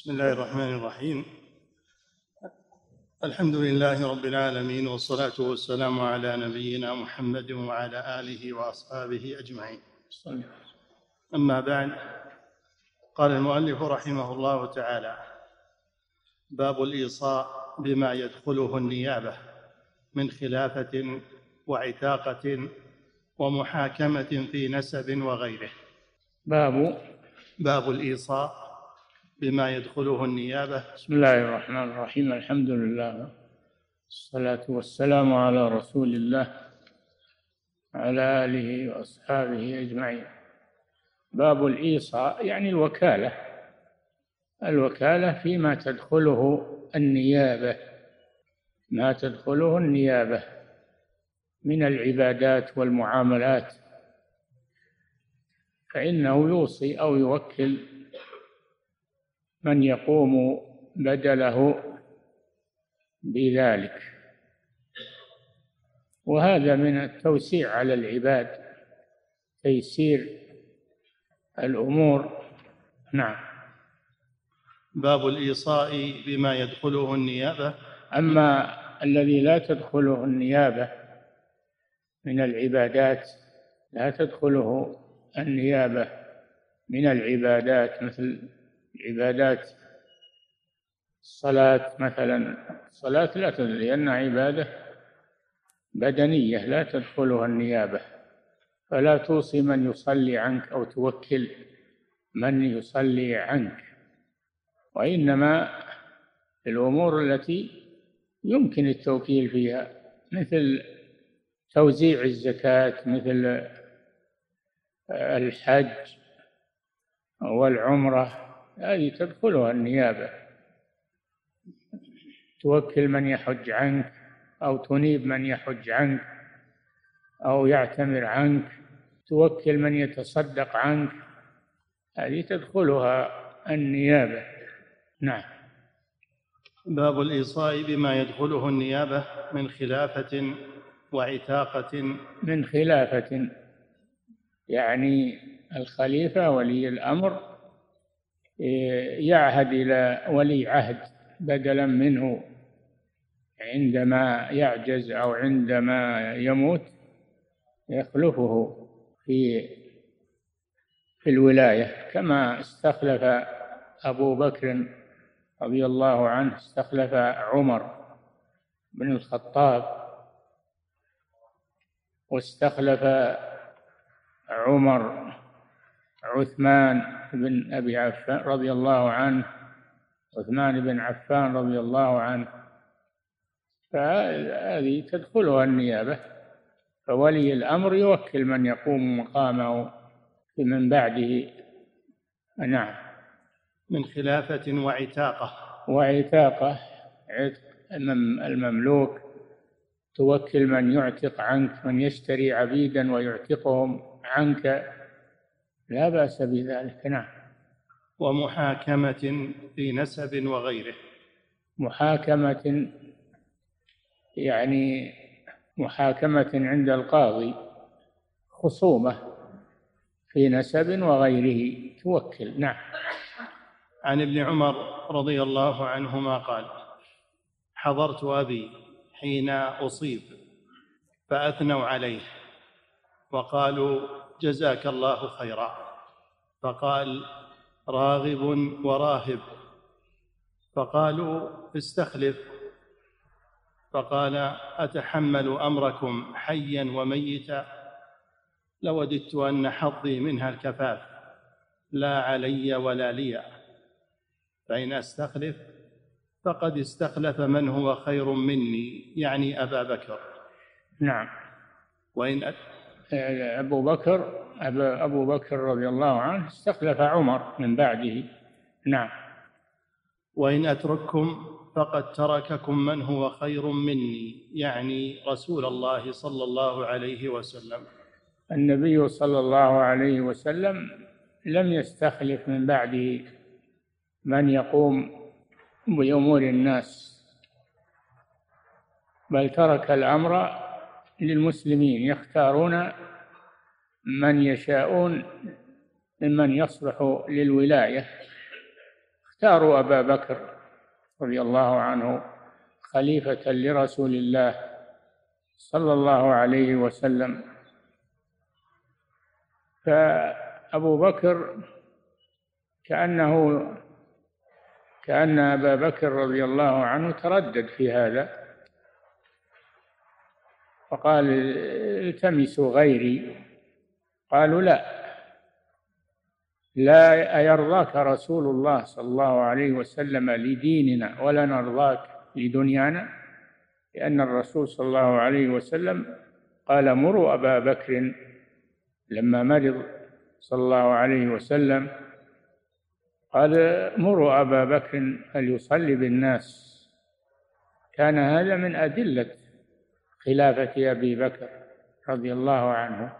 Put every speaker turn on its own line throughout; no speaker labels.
بسم الله الرحمن الرحيم. الحمد لله رب العالمين والصلاة والسلام على نبينا محمد وعلى آله وأصحابه أجمعين. أما بعد قال المؤلف رحمه الله تعالى باب الإيصاء بما يدخله النيابة من خلافة وعتاقة ومحاكمة في نسب وغيره.
باب
باب الإيصاء بما يدخله النيابة.
بسم الله الرحمن الرحيم. الحمد لله. الصلاة والسلام على رسول الله على آله وأصحابه أجمعين. باب الإيصاء يعني الوكالة. الوكالة فيما تدخله النيابة. ما تدخله النيابة من العبادات والمعاملات. فإنه يوصي أو يوكل من يقوم بدله بذلك. وهذا من التوسيع على العباد تيسير الأمور. نعم.
باب الإيصاء بما يدخله النيابة.
أما الذي لا تدخله النيابة من العبادات لا تدخله النيابة من العبادات مثل عبادات الصلاة مثلا الصلاة لا لأنها عبادة بدنية لا تدخلها النيابة. فلا توصي من يصلي عنك أو توكل من يصلي عنك. وإنما الأمور التي يمكن التوكيل فيها مثل توزيع الزكاة مثل الحج والعمرة هذه تدخلها النيابة. توكل من يحج عنك أو تنيب من يحج عنك أو يعتمر عنك توكل من يتصدق عنك. هذه تدخلها النيابة. نعم.
باب الإيصاء بما يدخله النيابة من خلافة وعتاقة.
من خلافة يعني الخليفة ولي الأمر يعهد إلى ولي عهد بدلا منه عندما يعجز أو عندما يموت يخلفه في في الولاية كما استخلف أبو بكر رضي الله عنه استخلف عمر بن الخطاب واستخلف عمر عثمان بن أبي عفان رضي الله عنه عثمان بن عفان رضي الله عنه. فهذه تدخلها النيابة فولي الأمر يوكل من يقوم مقامه من بعده. نعم.
من خلافة وعتاقة.
وعتاقة عتق المملوك. توكل من يعتق عنك من يشتري عبيدا ويعتقهم عنك. لا بأس بذلك نعم.
ومحاكمة في نسب وغيره.
محاكمة يعني محاكمة عند القاضي خصومة في نسب وغيره توكل نعم.
عن ابن عمر رضي الله عنهما قال حضرت أبي حين أصيب فأثنوا عليه وقالوا جزاك الله خيرا. فقال راغب وراهب. فقالوا استخلف. فقال أتحمل أمركم حيا وميتا؟ لوددت أن حظي منها الكفاف. لا علي ولا لي. فإن أستخلف فقد استخلف من هو خير مني يعني أبا بكر.
نعم.
وإن
أبو بكر أبو بكر رضي الله عنه استخلف عمر من بعده. نعم.
وإن أترككم فقد ترككم من هو خير مني يعني رسول الله صلى الله عليه وسلم.
النبي صلى الله عليه وسلم لم يستخلف من بعده من يقوم بأمور الناس بل ترك الأمر للمسلمين يختارون من يشاءون ممن يصلح للولاية. اختاروا أبا بكر رضي الله عنه خليفة لرسول الله صلى الله عليه وسلم. فأبو بكر كأنه كأن أبا بكر رضي الله عنه تردد في هذا. فقال التمسوا غيري؟ قالوا لا. لا أيرضاك رسول الله صلى الله عليه وسلم لديننا ولا نرضاك لدنيانا؟ لأن الرسول صلى الله عليه وسلم قال مروا أبا بكر. لما مرض صلى الله عليه وسلم قال مروا أبا بكر فليصلي بالناس. كان هذا من أدلة خلافة أبي بكر رضي الله عنه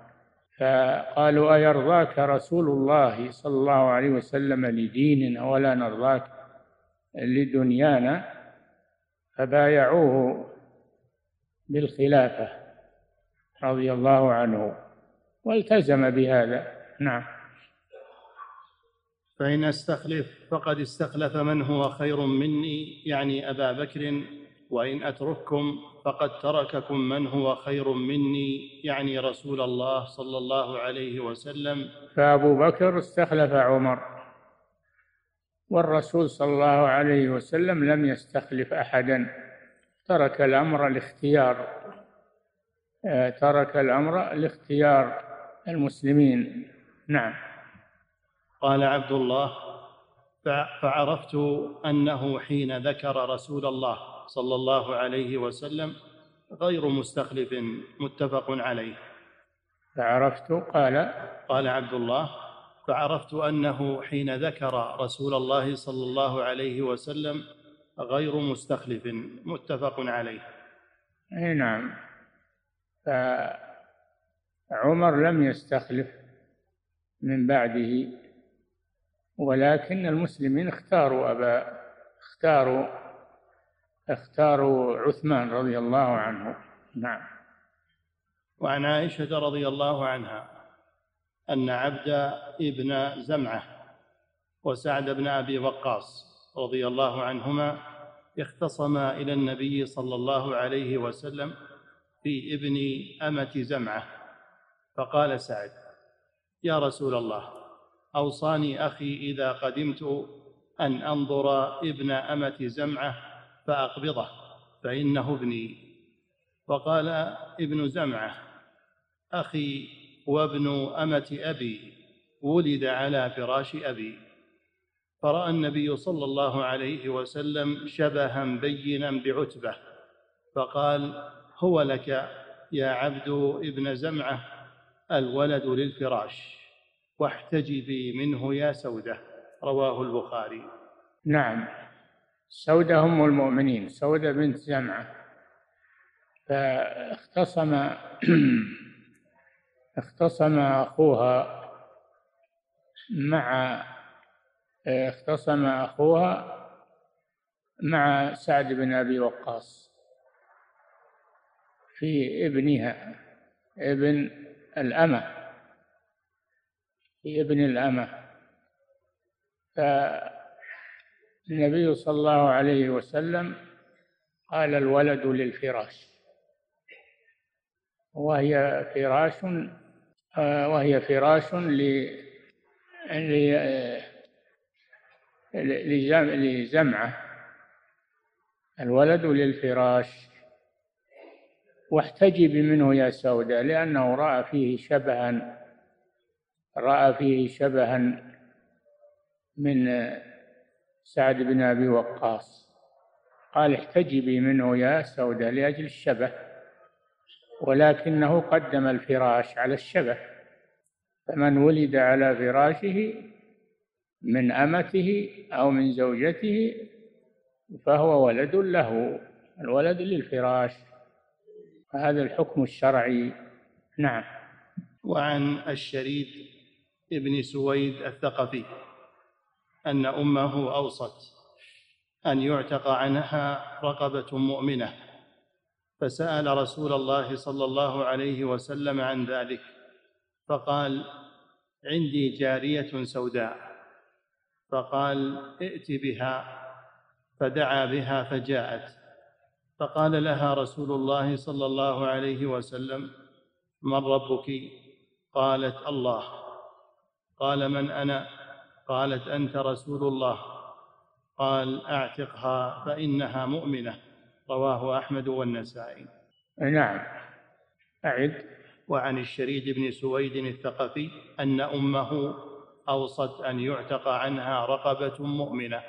فقالوا أيرضاك رسول الله صلى الله عليه وسلم لديننا ولا نرضاك لدنيانا؟ فبايعوه بالخلافة رضي الله عنه والتزم بهذا. نعم.
فإن استخلف فقد استخلف من هو خير مني يعني أبا بكر وإن أترككم فقد ترككم من هو خير مني يعني رسول الله صلى الله عليه وسلم.
فأبو بكر استخلف عمر والرسول صلى الله عليه وسلم لم يستخلف أحدا. ترك الأمر الاختيار آه، ترك الأمر لاختيار المسلمين. نعم.
قال عبد الله فعرفت أنه حين ذكر رسول الله صلى الله عليه وسلم غير مستخلف متفق عليه.
فعرفت قال
قال عبد الله فعرفت أنه حين ذكر رسول الله صلى الله عليه وسلم غير مستخلف متفق عليه.
أي نعم. فعمر لم يستخلف من بعده ولكن المسلمين اختاروا أبا اختاروا اختاروا عثمان رضي الله عنه. نعم.
وعن عائشة رضي الله عنها أن عبد ابن زمعة وسعد بن أبي وقاص رضي الله عنهما اختصما إلى النبي صلى الله عليه وسلم في ابن أمة زمعة. فقال سعد يا رسول الله أوصاني أخي إذا قدمت أن أنظر ابن أمة زمعة فأقبضه فإنه ابني. وقال ابن زمعة أخي وابن أمة أبي ولد على فراش أبي. فرأى النبي صلى الله عليه وسلم شبها بينا بعتبة. فقال هو لك يا عبد ابن زمعة الولد للفراش واحتجبي منه يا سودة. رواه البخاري.
نعم. سودة أم المؤمنين سودة بنت زمعة. فاختصم اختصم أخوها مع اختصم أخوها مع سعد بن أبي وقاص في ابنها ابن الأمة في ابن الأمة. النبي صلى الله عليه وسلم قال الولد للفراش. وهي فراش آه، وهي فراش لزمعة الولد للفراش. واحتجب منه يا سوداء لأنه رأى فيه شبها رأى فيه شبها من سعد بن أبي وقاص. قال احتجبي منه يا سودة لأجل الشبه ولكنه قدم الفراش على الشبه. فمن ولد على فراشه من أمته أو من زوجته فهو ولد له الولد للفراش. هذا الحكم الشرعي. نعم.
وعن الشريد ابن سويد الثقفي. أن أمه أوصت أن يعتق عنها رقبة مؤمنة فسأل رسول الله صلى الله عليه وسلم عن ذلك فقال عندي جارية سوداء. فقال ائت بها. فدعا بها فجاءت. فقال لها رسول الله صلى الله عليه وسلم من ربك؟ قالت الله. قال من أنا؟ قالت أنت رسول الله. قال أعتقها فإنها مؤمنة. رواه أحمد والنسائي.
نعم. أعد.
وعن الشريد بن سويد الثقفي أن أمه أوصت أن يعتق عنها رقبة مؤمنة.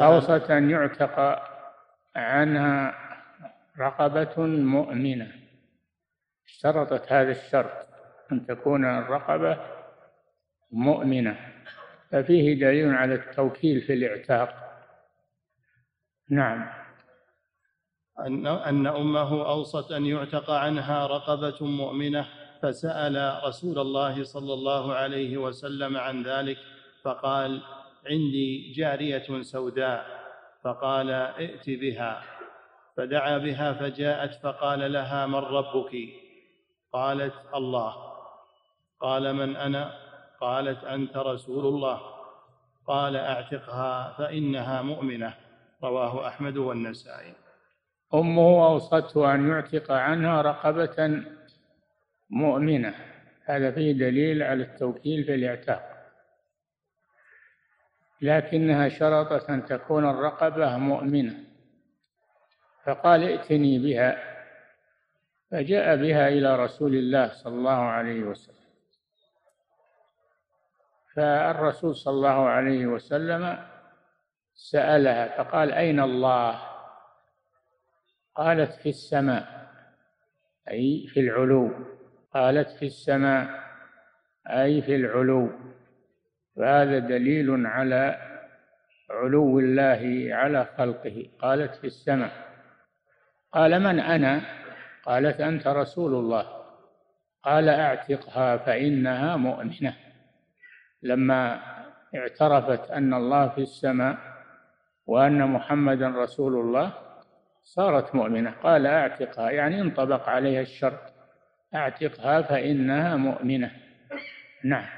أوصت أن يعتق عنها رقبة مؤمنة. اشترطت هذا الشرط أن تكون الرقبة مؤمنة. ففيه دليل على التوكيل في الإعتاق. نعم.
أن أن أمه أوصت أن يعتق عنها رقبة مؤمنة فسأل رسول الله صلى الله عليه وسلم عن ذلك فقال عندي جارية سوداء. فقال ائت بها. فدعا بها فجاءت فقال لها من ربك؟ قالت الله. قال من أنا؟ قالت أنت رسول الله. قال أعتقها فإنها مؤمنة. رواه أحمد والنسائي.
أمه أوصته أن يعتق عنها رقبة مؤمنة. هذا فيه دليل على التوكيل في الاعتاق. لكنها شرطت أن تكون الرقبة مؤمنة. فقال ائتني بها. فجاء بها إلى رسول الله صلى الله عليه وسلم. فالرسول صلى الله عليه وسلم سألها فقال أين الله؟ قالت في السماء. أي في العلو. قالت في السماء. أي في العلو. فهذا دليل على علو الله على خلقه. قالت في السماء. قال من أنا؟ قالت أنت رسول الله. قال أعتقها فإنها مؤمنة. لما اعترفت أن الله في السماء وأن محمدا رسول الله صارت مؤمنة. قال أعتقها يعني انطبق عليها الشرط. أعتقها فإنها مؤمنة. نعم.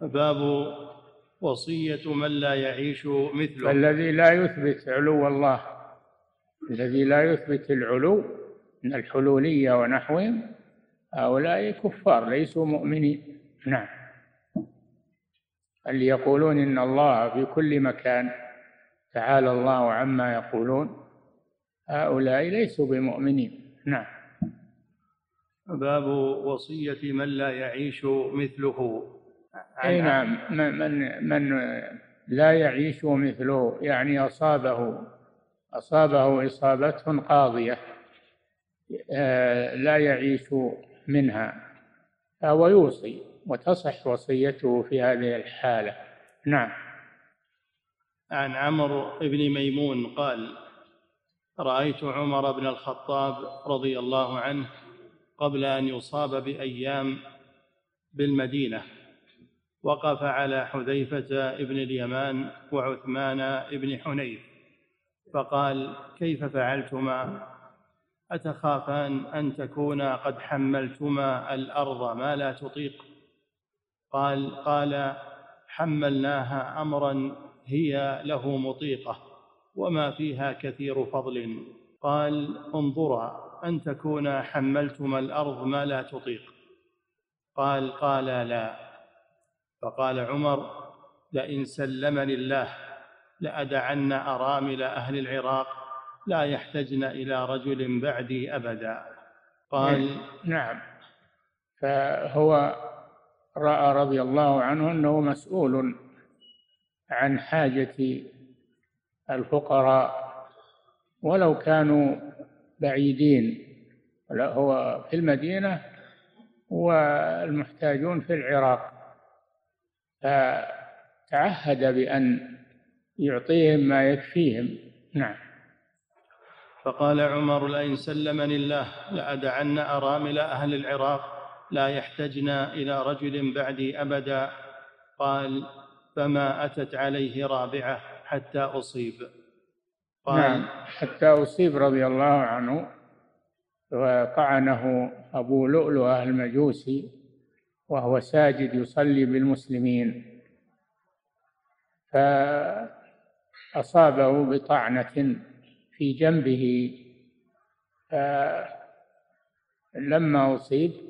باب وصية من لا يعيش مثله.
الذي لا يثبت علو الله. الذي لا يثبت العلو من الحلولية ونحوهم هؤلاء كفار ليسوا مؤمنين. نعم. اللي يقولون إن الله في كل مكان تعالى الله عما يقولون هؤلاء ليسوا بمؤمنين. نعم.
باب وصية من لا يعيش مثله.
أي نعم. من من لا يعيش مثله يعني أصابه أصابه إصابة قاضية آه، لا يعيش منها فهو يوصي. وتصح وصيته في هذه الحالة. نعم.
عن عمرو بن ميمون قال رأيت عمر بن الخطاب رضي الله عنه قبل أن يصاب بأيام بالمدينة وقف على حذيفة بن اليمان وعثمان بن حنيف فقال كيف فعلتما؟ أتخافان أن تكونا قد حملتما الأرض ما لا تطيق؟ قال قال حملناها أمرا هي له مطيقة وما فيها كثير فضل. قال انظرا أن تكونا حملتما الأرض ما لا تطيق. قال قال لا. فقال عمر لئن سلمني الله لأدعن أرامل أهل العراق لا يحتجن إلى رجل بعدي أبدا. قال
نعم. فهو رأى رضي الله عنه أنه مسؤول عن حاجة الفقراء ولو كانوا بعيدين. هو في المدينة والمحتاجون في العراق. فتعهد بأن يعطيهم ما يكفيهم. نعم.
فقال عمر لئن سلمني الله لأدعن أرامل أهل العراق لا يحتجن إلى رجل بعدي أبدا. قال فما أتت عليه رابعة حتى أصيب.
قال نعم حتى أصيب رضي الله عنه وطعنه أبو لؤلؤة المجوسي وهو ساجد يصلي بالمسلمين. فأصابه بطعنة في جنبه فلما أصيب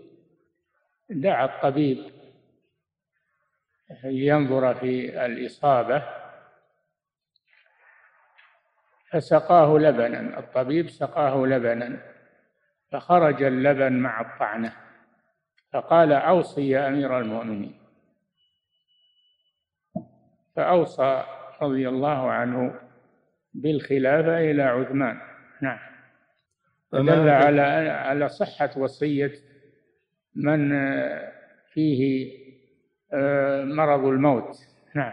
دعا الطبيب لينظر في الإصابة فسقاه لبنا الطبيب سقاه لبنا فخرج اللبن مع الطعنة فقال أوصي يا أمير المؤمنين. فأوصى رضي الله عنه بالخلافة إلى عثمان. نعم. فدل على على صحة وصية من فيه آه، مرض الموت. نعم.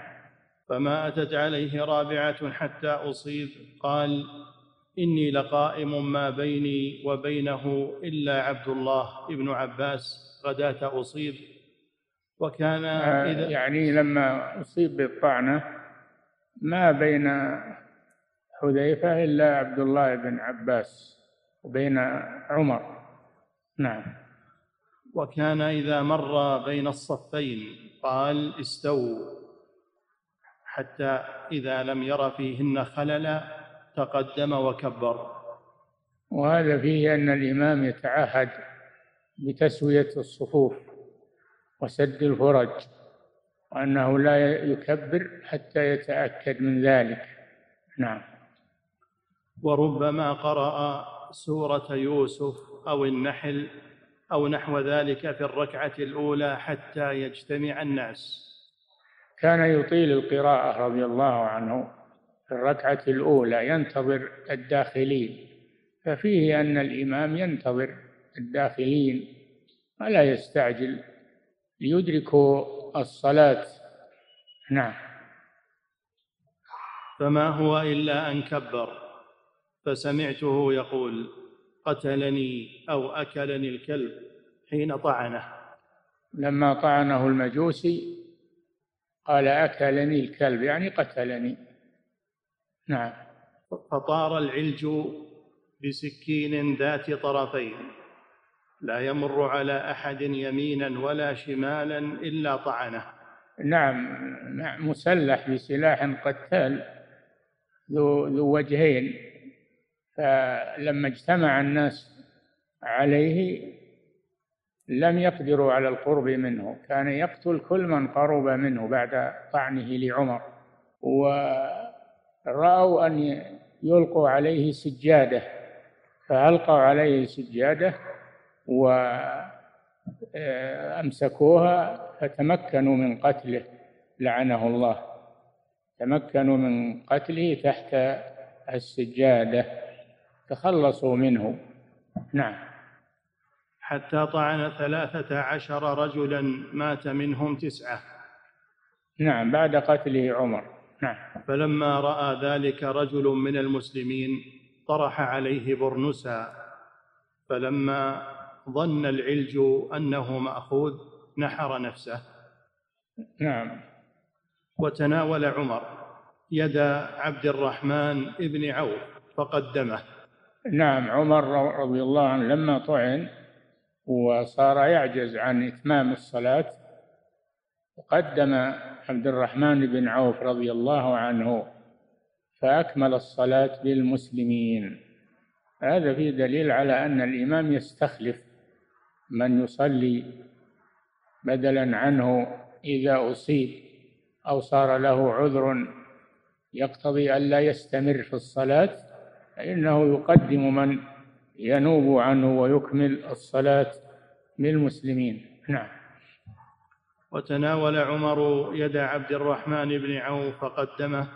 فما أتت عليه رابعة حتى أصيب. قال إني لقائم ما بيني وبينه إلا عبد الله ابن عباس غداة أصيب. وكان
آه، إذا يعني لما أصيب بالطعنة ما بين حذيفة إلا عبد الله بن عباس وبين عمر. نعم.
وكان إذا مر بين الصفين قال استووا حتى إذا لم ير فيهن خللا تقدم وكبر.
وهذا فيه أن الإمام يتعهد بتسوية الصفوف وسد الفرج وأنه لا يكبر حتى يتأكد من ذلك. نعم.
وربما قرأ سورة يوسف أو النحل أو نحو ذلك في الركعة الأولى حتى يجتمع الناس.
كان يطيل القراءة رضي الله عنه في الركعة الأولى ينتظر الداخلين ففيه أن الإمام ينتظر الداخلين ولا يستعجل ليدركوا الصلاة. نعم.
فما هو إلا أن كبر فسمعته يقول قتلني أو أكلني الكلب حين طعنه.
لما طعنه المجوسي قال أكلني الكلب يعني قتلني. نعم.
فطار العلج بسكين ذات طرفين لا يمر على أحد يمينا ولا شمالا إلا طعنه.
نعم, نعم مسلح بسلاح قتال ذو, ذو وجهين. فلما اجتمع الناس عليه لم يقدروا على القرب منه. كان يقتل كل من قرب منه بعد طعنه لعمر. ورأوا أن يلقوا عليه سجادة. فألقوا عليه سجادة وأمسكوها فتمكنوا من قتله لعنه الله. تمكنوا من قتله تحت السجادة. تخلصوا منه. نعم.
حتى طعن ثلاثة عشر رجلا مات منهم تسعة.
نعم بعد قتله عمر. نعم.
فلما رأى ذلك رجل من المسلمين طرح عليه برنسا. فلما ظن العلج أنه مأخوذ نحر نفسه.
نعم.
وتناول عمر يد عبد الرحمن بن عوف فقدمه.
نعم عمر رضي الله عنه لما طعن وصار يعجز عن إتمام الصلاة قدم عبد الرحمن بن عوف رضي الله عنه فأكمل الصلاة بالمسلمين هذا فيه دليل على أن الإمام يستخلف من يصلي بدلا عنه إذا أصيب أو صار له عذر يقتضي ألا يستمر في الصلاة. فإنه يقدم من ينوب عنه ويكمل الصلاة للمسلمين. نعم.
وتناول عمر يد عبد الرحمن بن عوف فقدمه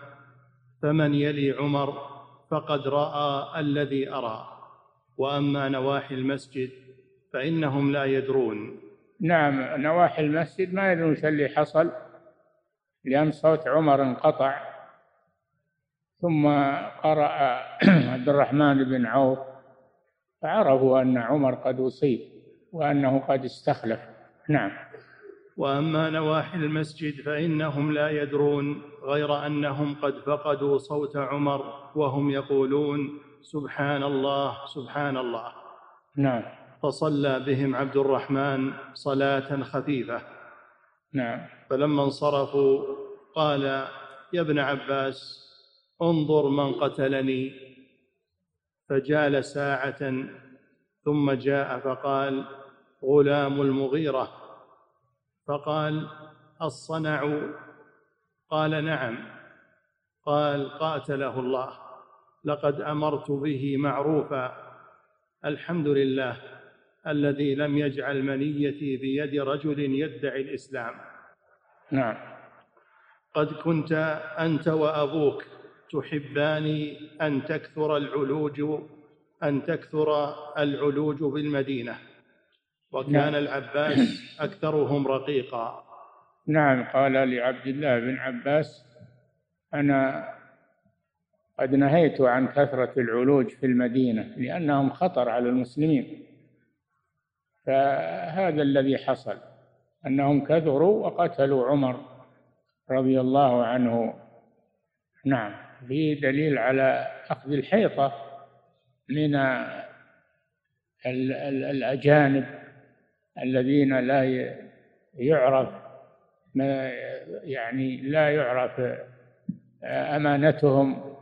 فمن يلي عمر فقد رأى الذي أرى. وأما نواحي المسجد فإنهم لا يدرون.
نعم نواحي المسجد ما يدرون اللي حصل لأن صوت عمر انقطع. ثم قرأ عبد الرحمن بن عوف فعرفوا أن عمر قد أصيب وأنه قد استخلف. نعم.
وأما نواحي المسجد فإنهم لا يدرون غير أنهم قد فقدوا صوت عمر وهم يقولون سبحان الله سبحان الله.
نعم.
فصلى بهم عبد الرحمن صلاة خفيفة.
نعم.
فلما انصرفوا قال يا ابن عباس انظر من قتلني. فجال ساعة ثم جاء فقال غلام المغيرة. فقال الصنع؟ قال نعم. قال قاتله الله. لقد أمرت به معروفا. الحمد لله الذي لم يجعل منيتي بيد رجل يدعي الإسلام.
نعم.
قد كنت أنت وأبوك تحبان أن تكثر العلوج أن تكثر العلوج بالمدينة. وكان نعم. العباس أكثرهم رقيقا.
نعم قال لعبد الله بن عباس أنا قد نهيت عن كثرة العلوج في المدينة لأنهم خطر على المسلمين. فهذا الذي حصل أنهم كثروا وقتلوا عمر رضي الله عنه. نعم. في دليل على أخذ الحيطة من الأجانب الذين لا يعرف ما يعني لا يعرف أمانتهم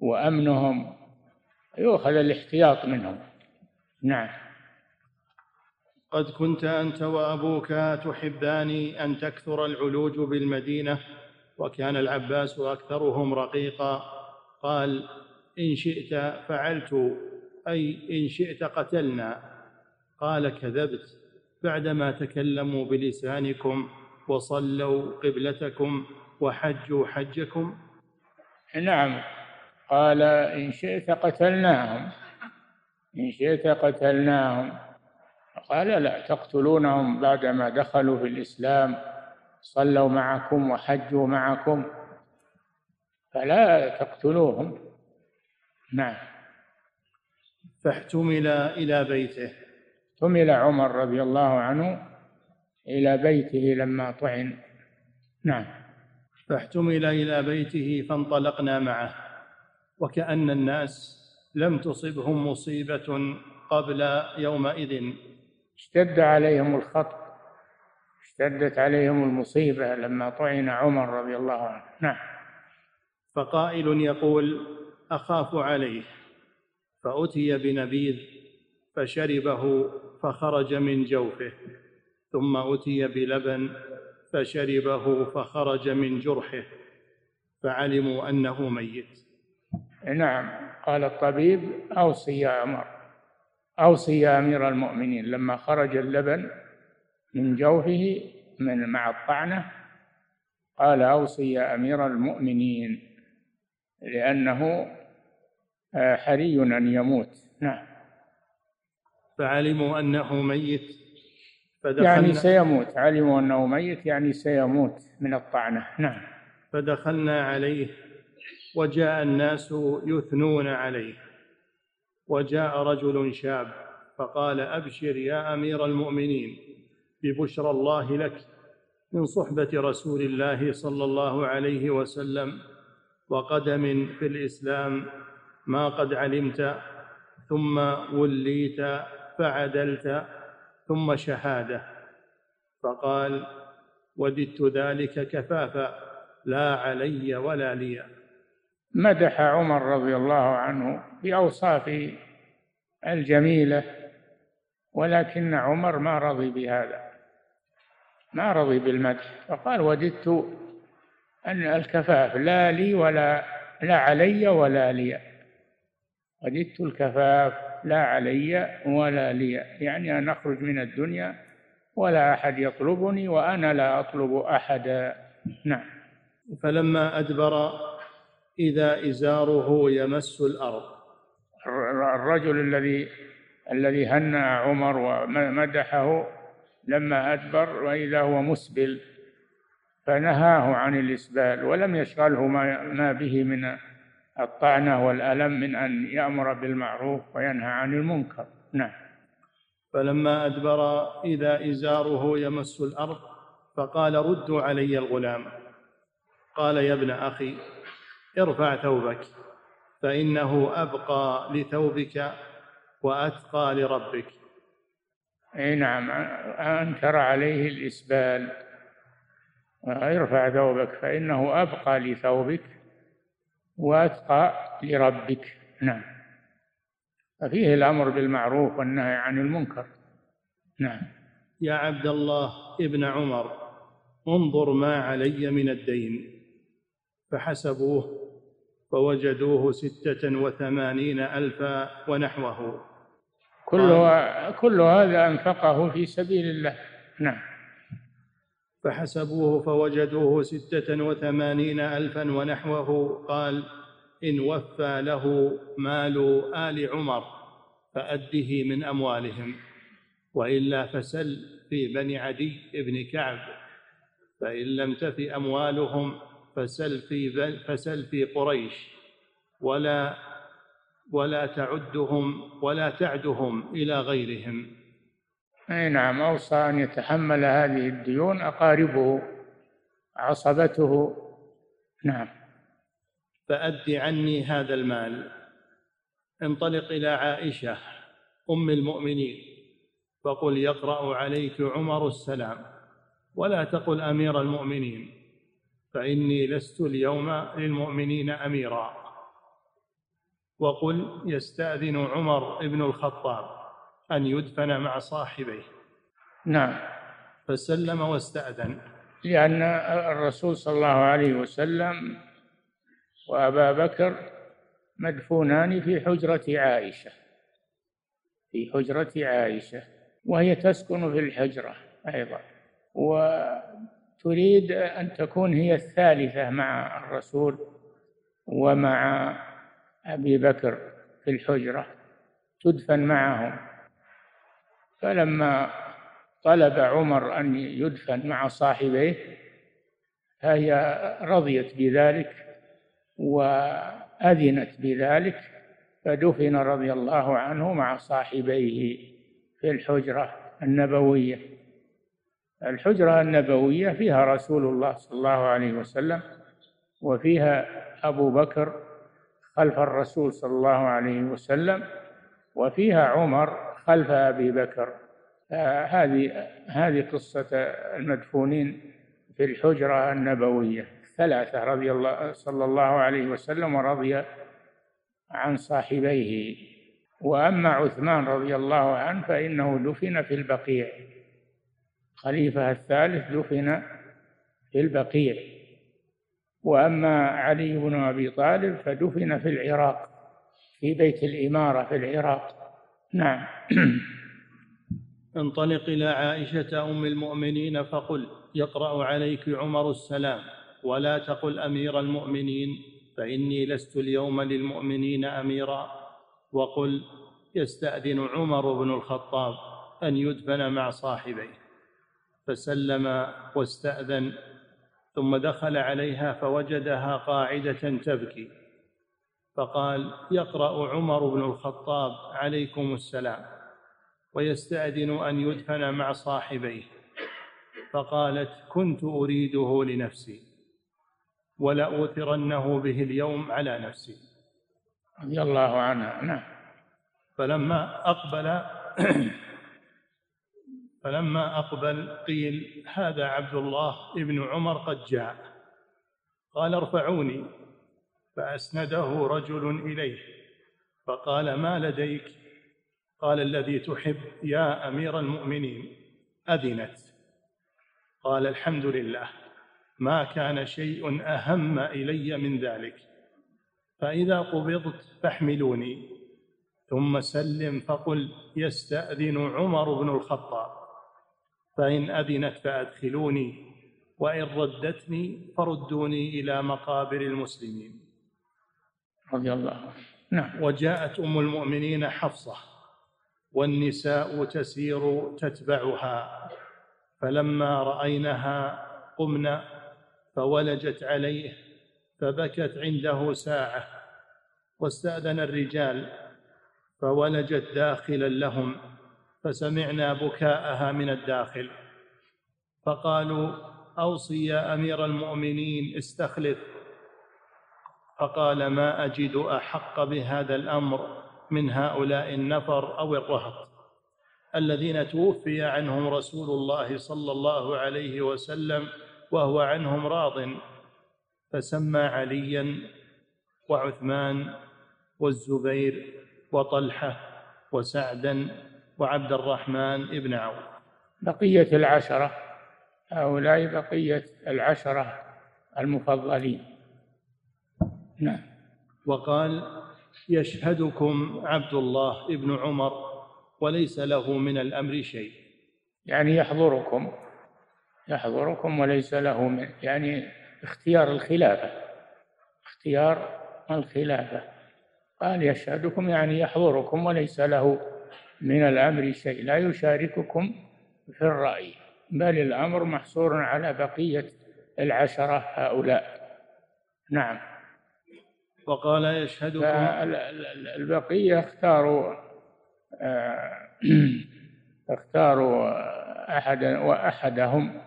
وأمنهم. يؤخذ الاحتياط منهم. نعم.
قد كنت أنت وأبوك تحبان أن تكثر العلوج بالمدينة وكان العباس أكثرهم رقيقا قال إن شئت فعلت أي إن شئت قتلنا. قال كذبت. بعدما تكلموا بلسانكم وصلوا قبلتكم وحجوا حجكم.
نعم. قال إن شئت قتلناهم. إن شئت قتلناهم. قال لا تقتلونهم بعدما دخلوا في الإسلام. صلوا معكم وحجوا معكم فلا تقتلوهم. نعم.
فاحتمل إلى بيته.
احتمل عمر رضي الله عنه إلى بيته لما طعن. نعم.
فاحتمل إلى بيته فانطلقنا معه. وكأن الناس لم تصبهم مصيبة قبل يومئذ.
اشتد عليهم الخط اشتدت عليهم المصيبة لما طعن عمر رضي الله عنه. نعم.
فقائل يقول أخاف عليه. فأتي بنبيذ فشربه فخرج من جوفه. ثم أتي بلبن فشربه فخرج من جرحه. فعلموا أنه ميت.
نعم. قال الطبيب أوصي يا عمر. أوصي يا أمير المؤمنين. لما خرج اللبن من جوفه من مع الطعنة قال أوصي يا أمير المؤمنين لأنه آه، حري أن يموت. نعم.
فعلموا أنه ميت.
يعني سيموت. علموا أنه ميت يعني سيموت من الطعنة. نعم.
فدخلنا عليه وجاء الناس يثنون عليه. وجاء رجل شاب فقال أبشر يا أمير المؤمنين. ببشرى الله لك من صحبة رسول الله صلى الله عليه وسلم وقدم في الإسلام ما قد علمت ثم وليت فعدلت ثم شهادة. فقال وددت ذلك كفافا لا علي ولا لي.
مدح عمر رضي الله عنه بأوصاف الجميلة ولكن عمر ما رضي بهذا. ما رضي بالمدح. فقال وددت أن الكفاف لا لي ولا لا علي ولا لي. وددت الكفاف لا علي ولا لي. يعني أن أخرج من الدنيا ولا أحد يطلبني وأنا لا أطلب أحدا. نعم.
فلما أدبر إذا إزاره يمس الأرض.
الرجل الذي الذي هنأ عمر ومدحه لما أدبر وإذا هو مسبل فنهاه عن الإسبال ولم يشغله ما به من الطعنة والألم من أن يأمر بالمعروف وينهى عن المنكر. نعم.
فلما أدبر إذا إزاره يمس الأرض فقال ردوا علي الغلام. قال يا ابن أخي ارفع ثوبك فإنه أبقى لثوبك وأتقى لربك.
أي نعم أنكر عليه الإسبال. ارفع ثوبك فإنه أبقى لثوبك وأتقى لربك. نعم. ففيه الأمر بالمعروف والنهي عن المنكر. نعم.
يا عبد الله ابن عمر انظر ما علي من الدين. فحسبوه فوجدوه ستة وثمانين ألفا ونحوه.
كل كل هذا أنفقه في سبيل الله. نعم.
فحسبوه فوجدوه ستة وثمانين ألفا ونحوه. قال إن وفى له مال آل عمر فأده من أموالهم وإلا فسل في بني عدي بن كعب فإن لم تف أموالهم فسل في فسل في قريش ولا ولا تعدهم ولا تعدهم إلى غيرهم.
أي نعم أوصى أن يتحمل هذه الديون أقاربه عصبته. نعم.
فأد عني هذا المال. انطلق إلى عائشة أم المؤمنين فقل يقرأ عليك عمر السلام ولا تقل أمير المؤمنين فإني لست اليوم للمؤمنين أميرا. وقل يستأذن عمر بن الخطاب أن يدفن مع صاحبيه.
نعم.
فسلم واستأذن.
لأن الرسول صلى الله عليه وسلم وأبا بكر مدفونان في حجرة عائشة. في حجرة عائشة وهي تسكن في الحجرة أيضا. وتريد أن تكون هي الثالثة مع الرسول ومع أبي بكر في الحجرة تدفن معهم. فلما طلب عمر أن يدفن مع صاحبيه فهي رضيت بذلك وأذنت بذلك فدفن رضي الله عنه مع صاحبيه في الحجرة النبوية. الحجرة النبوية فيها رسول الله صلى الله عليه وسلم وفيها أبو بكر خلف الرسول صلى الله عليه وسلم وفيها عمر خلف أبي بكر. هذه هذه قصة المدفونين في الحجرة النبوية. ثلاثة رضي الله صلى الله عليه وسلم ورضي عن صاحبيه. وأما عثمان رضي الله عنه فإنه دفن في البقيع. خليفة الثالث دفن في البقيع. وأما علي بن أبي طالب فدفن في العراق في بيت الإمارة في العراق. نعم.
انطلق إلى عائشة أم المؤمنين فقل يقرأ عليك عمر السلام ولا تقل أمير المؤمنين فإني لست اليوم للمؤمنين أميرا. وقل يستأذن عمر بن الخطاب أن يدفن مع صاحبيه. فسلم واستأذن ثم دخل عليها فوجدها قاعدة تبكي. فقال يقرأ عمر بن الخطاب عليكم السلام ويستأذن أن يدفن مع صاحبيه. فقالت كنت أريده لنفسي ولأوثرنه به اليوم على نفسي.
رضي الله عنها. نعم.
فلما أقبل فلما أقبل قيل هذا عبد الله ابن عمر قد جاء. قال ارفعوني. فأسنده رجل إليه فقال ما لديك؟ قال الذي تحب يا أمير المؤمنين. أذنت. قال الحمد لله ما كان شيء أهم إلي من ذلك. فإذا قبضت فاحملوني. ثم سلم فقل يستأذن عمر بن الخطاب. فإن أذنت فأدخلوني وإن ردتني فردوني إلى مقابر المسلمين.
رضي الله عنه. نعم.
وجاءت أم المؤمنين حفصة والنساء تسير تتبعها فلما رأينها قمن فولجت عليه فبكت عنده ساعة واستأذن الرجال فولجت داخلا لهم. فسمعنا بكاءها من الداخل. فقالوا أوصي يا أمير المؤمنين استخلف. فقال ما أجد أحق بهذا الأمر من هؤلاء النفر أو الرهط. الذين توفي عنهم رسول الله صلى الله عليه وسلم وهو عنهم راض. فسمى عليا وعثمان والزبير وطلحة وسعدا وعبد الرحمن بن عوف.
بقية العشرة هؤلاء بقية العشرة المفضلين. نعم.
وقال يشهدكم عبد الله بن عمر وليس له من الأمر شيء.
يعني يحضركم يحضركم وليس له من يعني اختيار الخلافة. اختيار الخلافة. قال يشهدكم يعني يحضركم وليس له من الأمر شيء. لا يشارككم في الرأي بل الأمر محصور على بقية العشرة هؤلاء. نعم.
وقال يشهدكم
البقية اختاروا آه، اختاروا أحدا وأحدهم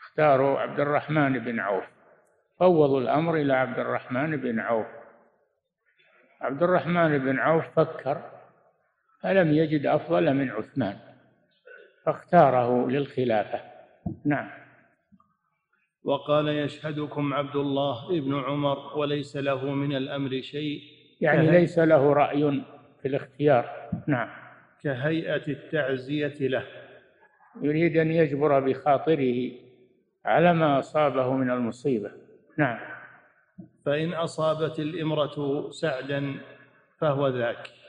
اختاروا عبد الرحمن بن عوف. فوضوا الأمر إلى عبد الرحمن بن عوف. عبد الرحمن بن عوف فكر فلم يجد أفضل من عثمان فاختاره للخلافة. نعم.
وقال يشهدكم عبد الله بن عمر وليس له من الأمر شيء.
يعني ليس له رأي في الاختيار. نعم.
كهيئة التعزية له.
يريد أن يجبر بخاطره على ما أصابه من المصيبة. نعم.
فإن أصابت الإمرة سعدا فهو ذاك.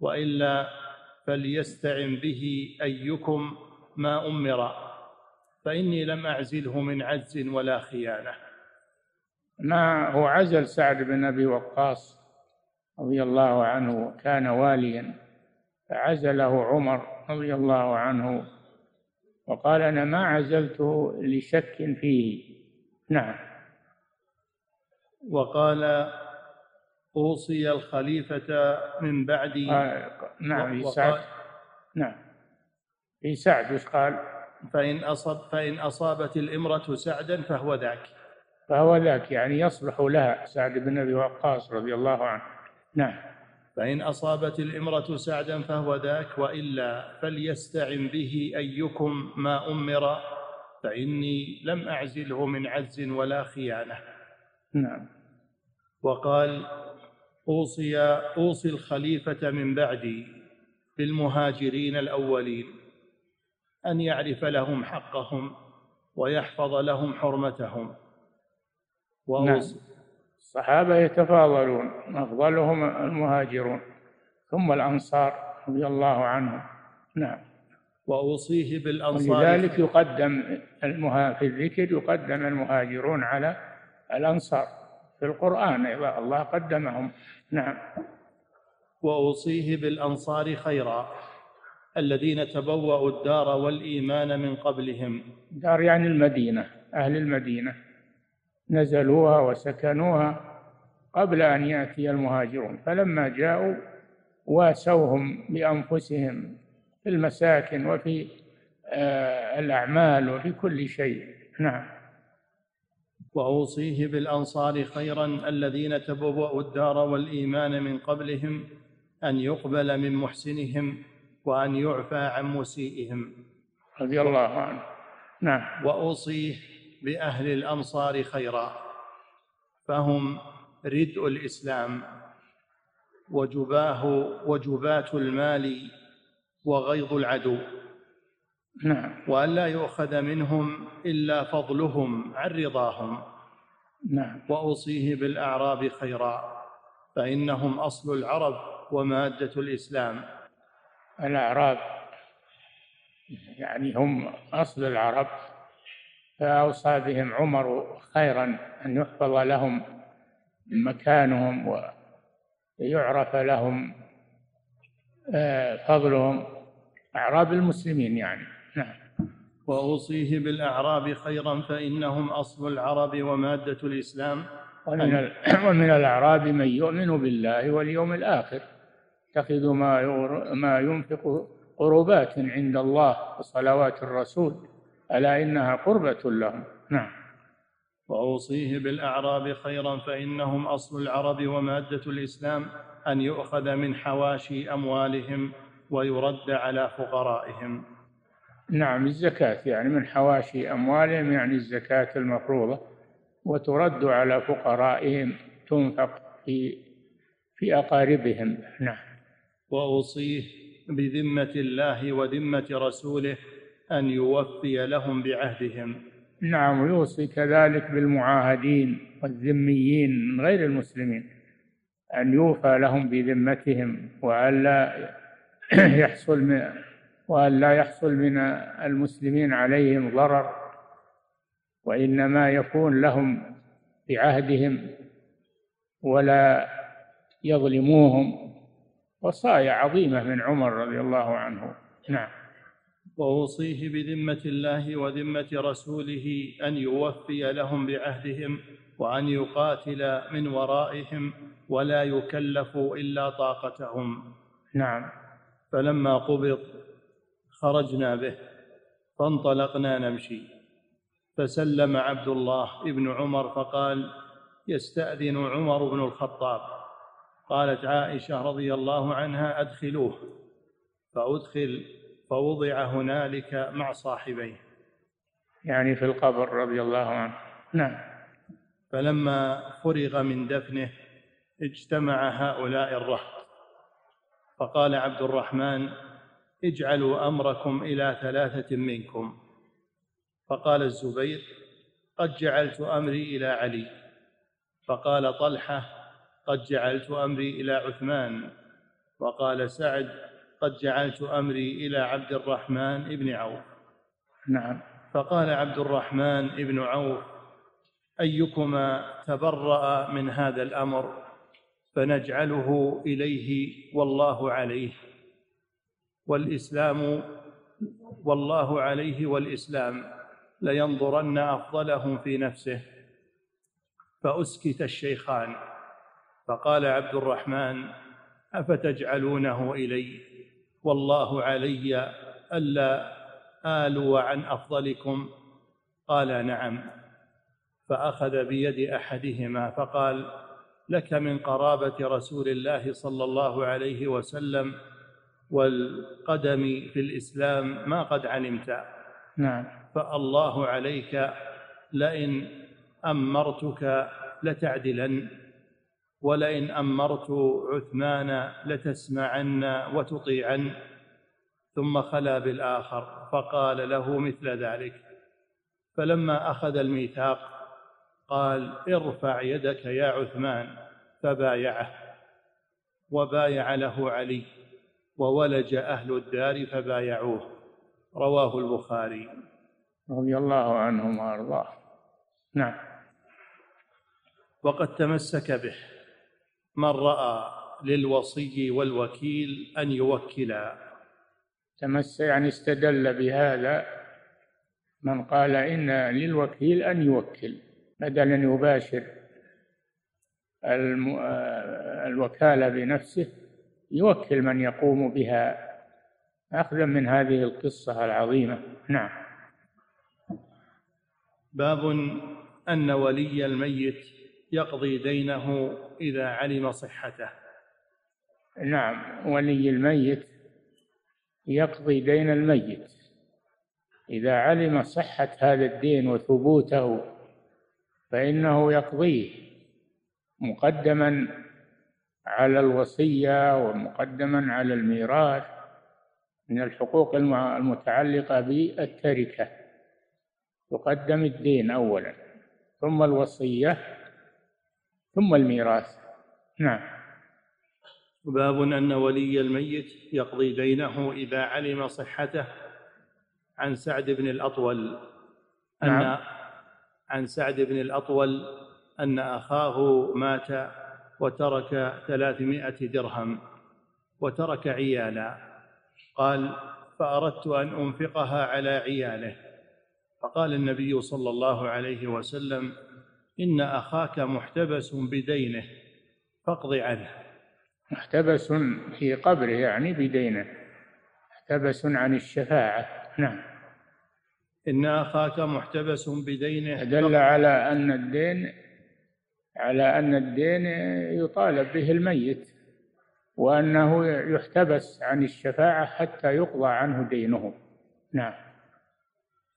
وإلا فليستعن به أيكم ما أمر. فإني لم أعزله من عجز ولا خيانة.
ما هو عزل سعد بن أبي وقاص رضي الله عنه كان واليا فعزله عمر رضي الله عنه وقال أنا ما عزلته لشك فيه. نعم.
وقال أوصي الخليفة من بعد
آه نعم في سعد نعم. في سعد وش قال؟
فإن أصب فإن أصابت الإمرة سعدا فهو ذاك.
فهو ذاك يعني يصلح لها سعد بن أبي وقاص رضي الله عنه. نعم.
فإن أصابت الإمرة سعدا فهو ذاك وإلا فليستعن به أيكم ما أمر فإني لم أعزله من عز ولا خيانة.
نعم.
وقال أوصي أوصي الخليفة من بعدي بالمهاجرين الأولين أن يعرف لهم حقهم ويحفظ لهم حرمتهم.
وأوصي نعم. الصحابة يتفاضلون أفضلهم المهاجرون ثم الأنصار رضي الله عنهم. نعم.
وأوصيه بالأنصار.
ولذلك يقدم المها في الذكر يقدم المهاجرون على الأنصار. في القرآن الله قدمهم. نعم.
وأوصيه بالأنصار خيرا الذين تبوأوا الدار والإيمان من قبلهم.
دار يعني المدينة أهل المدينة. نزلوها وسكنوها قبل أن يأتي المهاجرون. فلما جاءوا واسوهم بأنفسهم في المساكن وفي آه، الأعمال وفي كل شيء. نعم.
وأوصيه بالأنصار خيرا الذين تبوأوا الدار والإيمان من قبلهم أن يقبل من محسنهم وأن يعفى عن مسيئهم.
رضي الله عنه. نعم.
وأوصيه بأهل الامصار خيرا فهم ردء الإسلام وجباه وجبات المال وغيظ العدو.
نعم.
وأن لا يؤخذ منهم إلا فضلهم عن رضاهم.
نعم.
وأوصيه بالأعراب خيرا فإنهم أصل العرب ومادة الإسلام.
الأعراب يعني هم أصل العرب فأوصى بهم عمر خيرا أن يحفظ لهم مكانهم ويعرف لهم آه، فضلهم. أعراب المسلمين يعني. نعم.
وأوصيه بالأعراب خيرا فإنهم أصل العرب ومادة الإسلام.
ومن, ومن الأعراب من يؤمن بالله واليوم الآخر يتخذ ما ما ينفق قربات عند الله وصلوات الرسول ألا إنها قربة لهم. نعم.
وأوصيه بالأعراب خيرا فإنهم أصل العرب ومادة الإسلام أن يؤخذ من حواشي أموالهم ويرد على فقرائهم.
نعم الزكاة يعني من حواشي أموالهم يعني الزكاة المفروضة وترد على فقرائهم تنفق في في أقاربهم. نعم.
وأوصيه بذمة الله وذمة رسوله أن يوفي لهم بعهدهم.
نعم ويوصي كذلك بالمعاهدين والذميين من غير المسلمين أن يوفى لهم بذمتهم وألا يحصل من وألا يحصل من المسلمين عليهم ضرر وإنما يكون لهم بعهدهم ولا يظلموهم. وصايا عظيمة من عمر رضي الله عنه. نعم.
وأوصيه بذمة الله وذمة رسوله أن يوفي لهم بعهدهم وأن يقاتل من ورائهم ولا يكلف إلا طاقتهم.
نعم.
فلما قبض خرجنا به فانطلقنا نمشي. فسلم عبد الله ابن عمر فقال يستأذن عمر بن الخطاب. قالت عائشة رضي الله عنها أدخلوه. فأدخل فوضع هنالك مع صاحبيه.
يعني في القبر رضي الله عنه. نعم.
فلما فرغ من دفنه اجتمع هؤلاء الرهط. فقال عبد الرحمن اجعلوا أمركم إلى ثلاثة منكم. فقال الزبير قد جعلت أمري إلى علي. فقال طلحة قد جعلت أمري إلى عثمان. وقال سعد قد جعلت أمري إلى عبد الرحمن بن عوف.
نعم.
فقال عبد الرحمن بن عوف أيكما تبرأ من هذا الأمر؟ فنجعله إليه والله عليه. والإسلام والله عليه والإسلام لينظرن أفضلهم في نفسه. فأسكت الشيخان فقال عبد الرحمن أفتجعلونه إلي؟ والله علي ألا ألو عن أفضلكم. قال نعم. فأخذ بيد أحدهما فقال لك من قرابة رسول الله صلى الله عليه وسلم والقدم في الإسلام ما قد علمت.
نعم.
فالله عليك لئن أمرتك لتعدلن ولئن أمرت عثمان لتسمعن وتطيعن. ثم خلا بالآخر فقال له مثل ذلك. فلما أخذ الميثاق قال ارفع يدك يا عثمان. فبايعه وبايع له علي. وولج أهل الدار فبايعوه. رواه البخاري.
رضي الله عنهم وأرضاه. نعم.
وقد تمسك به. من رأى للوصي والوكيل أن يوكلا
تمس يعني استدل بهذا من قال إن للوكيل أن يوكل بدل أن يباشر الوكالة بنفسه يوكل من يقوم بها. أخذا من هذه القصة العظيمة. نعم.
باب أن ولي الميت يقضي دينه إذا علم صحته.
نعم. ولي الميت يقضي دين الميت. إذا علم صحة هذا الدين وثبوته فإنه يقضيه مقدما على الوصية ومقدما على الميراث من الحقوق المتعلقة بالتركة. يقدم الدين أولا ثم الوصية ثم الميراث. نعم.
باب أن ولي الميت يقضي دينه إذا علم صحته. عن سعد بن الأطول أن نعم. عن سعد بن الأطول أن أخاه مات وترك ثلاثمائة درهم وترك عيالا. قال فأردت أن أنفقها على عياله. فقال النبي صلى الله عليه وسلم إن أخاك محتبس بدينه فاقض عنه.
محتبس في قبره يعني بدينه محتبس عن الشفاعة. نعم.
إن أخاك محتبس بدينه
دل على أن الدين على أن الدين يطالب به الميت وأنه يحتبس عن الشفاعة حتى يقضى عنه دينه. نعم.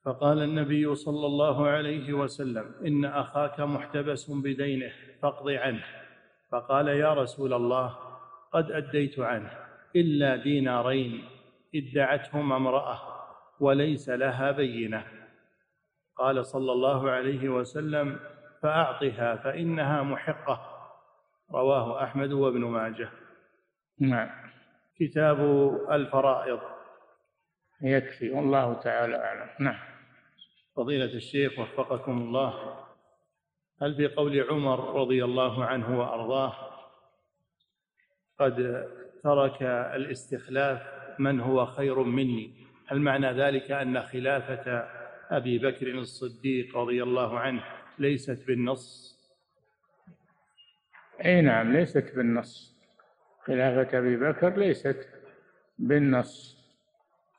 فقال النبي صلى الله عليه وسلم إن أخاك محتبس بدينه فاقض عنه. فقال يا رسول الله قد أديت عنه إلا دينارين ادعتهما امرأة وليس لها بينة. قال صلى الله عليه وسلم فأعطها فإنها محقة. رواه أحمد وابن ماجه.
نعم.
كتاب الفرائض.
يكفي والله تعالى أعلم. نعم.
فضيلة الشيخ وفقكم الله. هل في قول عمر رضي الله عنه وأرضاه قد ترك الاستخلاف من هو خير مني؟ هل معنى ذلك أن خلافة أبي بكر الصديق رضي الله عنه ليست بالنص.
اي نعم ليست بالنص. خلافة أبي بكر ليست بالنص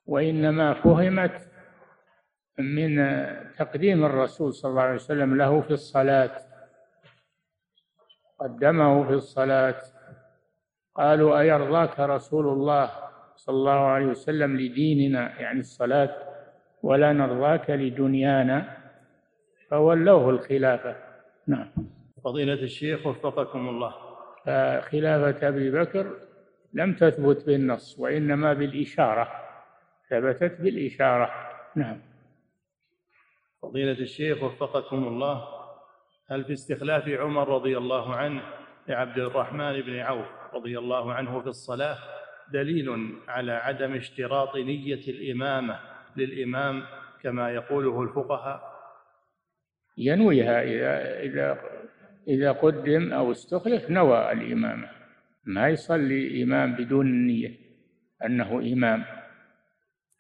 وإنما فهمت من تقديم الرسول صلى الله عليه وسلم له في الصلاة قدمه في الصلاة. قالوا أيرضاك رسول الله صلى الله عليه وسلم لديننا؟ يعني الصلاة ولا نرضاك لدنيانا؟ فولوه الخلافة. نعم.
فضيلة الشيخ وفقكم الله.
فخلافة أبي بكر لم تثبت بالنص وإنما بالإشارة. ثبتت بالإشارة. نعم.
فضيلة الشيخ وفقكم الله هل في استخلاف عمر رضي الله عنه لعبد الرحمن بن عوف رضي الله عنه في الصلاة دليل على عدم اشتراط نية الإمامة للإمام كما يقوله الفقهاء؟
ينويها إذا إذا إذا قدم أو استخلف نوى الإمامة. ما يصلي إمام بدون النية أنه إمام.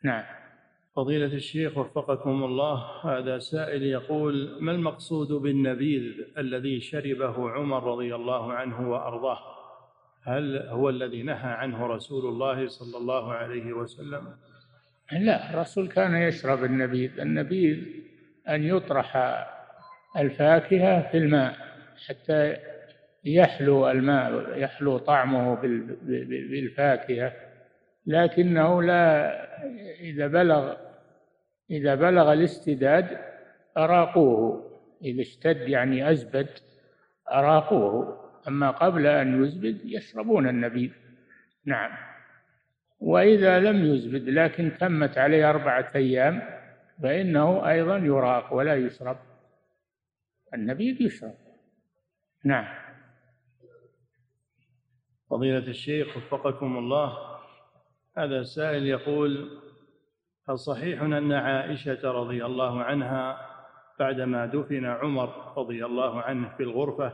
نعم.
فضيلة الشيخ وفقكم الله هذا سائل يقول ما المقصود بالنبيذ الذي شربه عمر رضي الله عنه وأرضاه؟ هل هو الذي نهى عنه رسول الله صلى الله عليه وسلم؟
لا الرسول كان يشرب النبيذ. النبيذ أن يطرح الفاكهة في الماء حتى يحلو الماء يحلو طعمه بالفاكهة. لكنه لا إذا بلغ إذا بلغ الاستداد أراقوه إذا اشتد يعني أزبد أراقوه. أما قبل أن يزبد يشربون النبيذ. نعم. وإذا لم يزبد لكن تمت عليه أربعة أيام فإنه أيضا يراق ولا يشرب. النبيذ يشرب نعم.
فضيلة الشيخ وفقكم الله هذا سائل يقول هل صحيح أن عائشة رضي الله عنها بعدما دفن عمر رضي الله عنه في الغرفة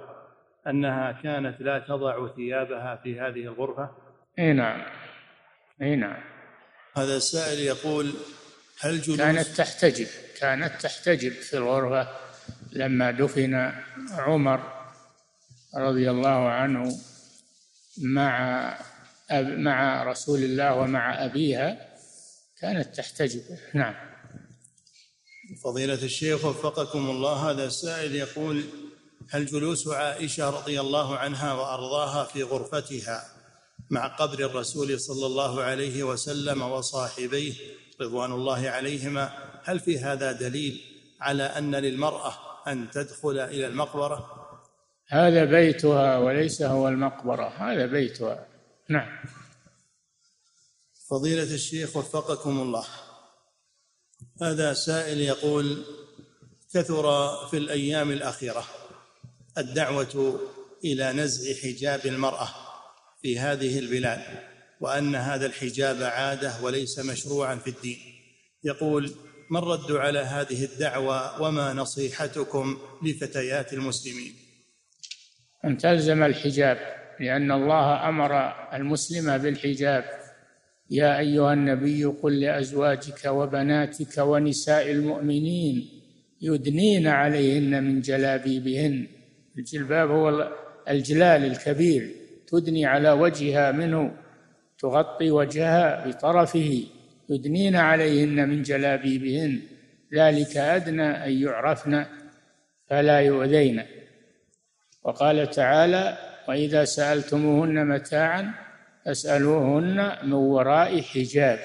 أنها كانت لا تضع ثيابها في هذه الغرفة؟
إي نعم. إي نعم.
هذا السائل يقول هل جلوس
كانت تحتجب كانت تحتجب في الغرفة لما دفن عمر رضي الله عنه مع مع رسول الله ومع أبيها كانت تحتجب نعم.
فضيلة الشيخ وفقكم الله هذا السائل يقول هل جلوس عائشة رضي الله عنها وأرضاها في غرفتها مع قبر الرسول صلى الله عليه وسلم وصاحبيه رضوان الله عليهما هل في هذا دليل على أن للمرأة أن تدخل إلى المقبرة؟
هذا بيتها وليس هو المقبرة هذا بيتها. نعم.
فضيلة الشيخ وفقكم الله. هذا سائل يقول كثر في الأيام الأخيرة الدعوة إلى نزع حجاب المرأة في هذه البلاد وأن هذا الحجاب عادة وليس مشروعا في الدين. يقول ما الرد على هذه الدعوة وما نصيحتكم لفتيات المسلمين؟
أن تلزم الحجاب لأن الله أمر المسلم بالحجاب. يا أيها النبي قل لأزواجك وبناتك ونساء المؤمنين يدنين عليهن من جلابيبهن. الجلباب هو الجلال الكبير تدني على وجهها منه تغطي وجهها بطرفه. يدنين عليهن من جلابيبهن. ذلك أدنى أن يعرفن فلا يؤذين. وقال تعالى وإذا سألتموهن متاعا فاسألوهن من وراء حجاب.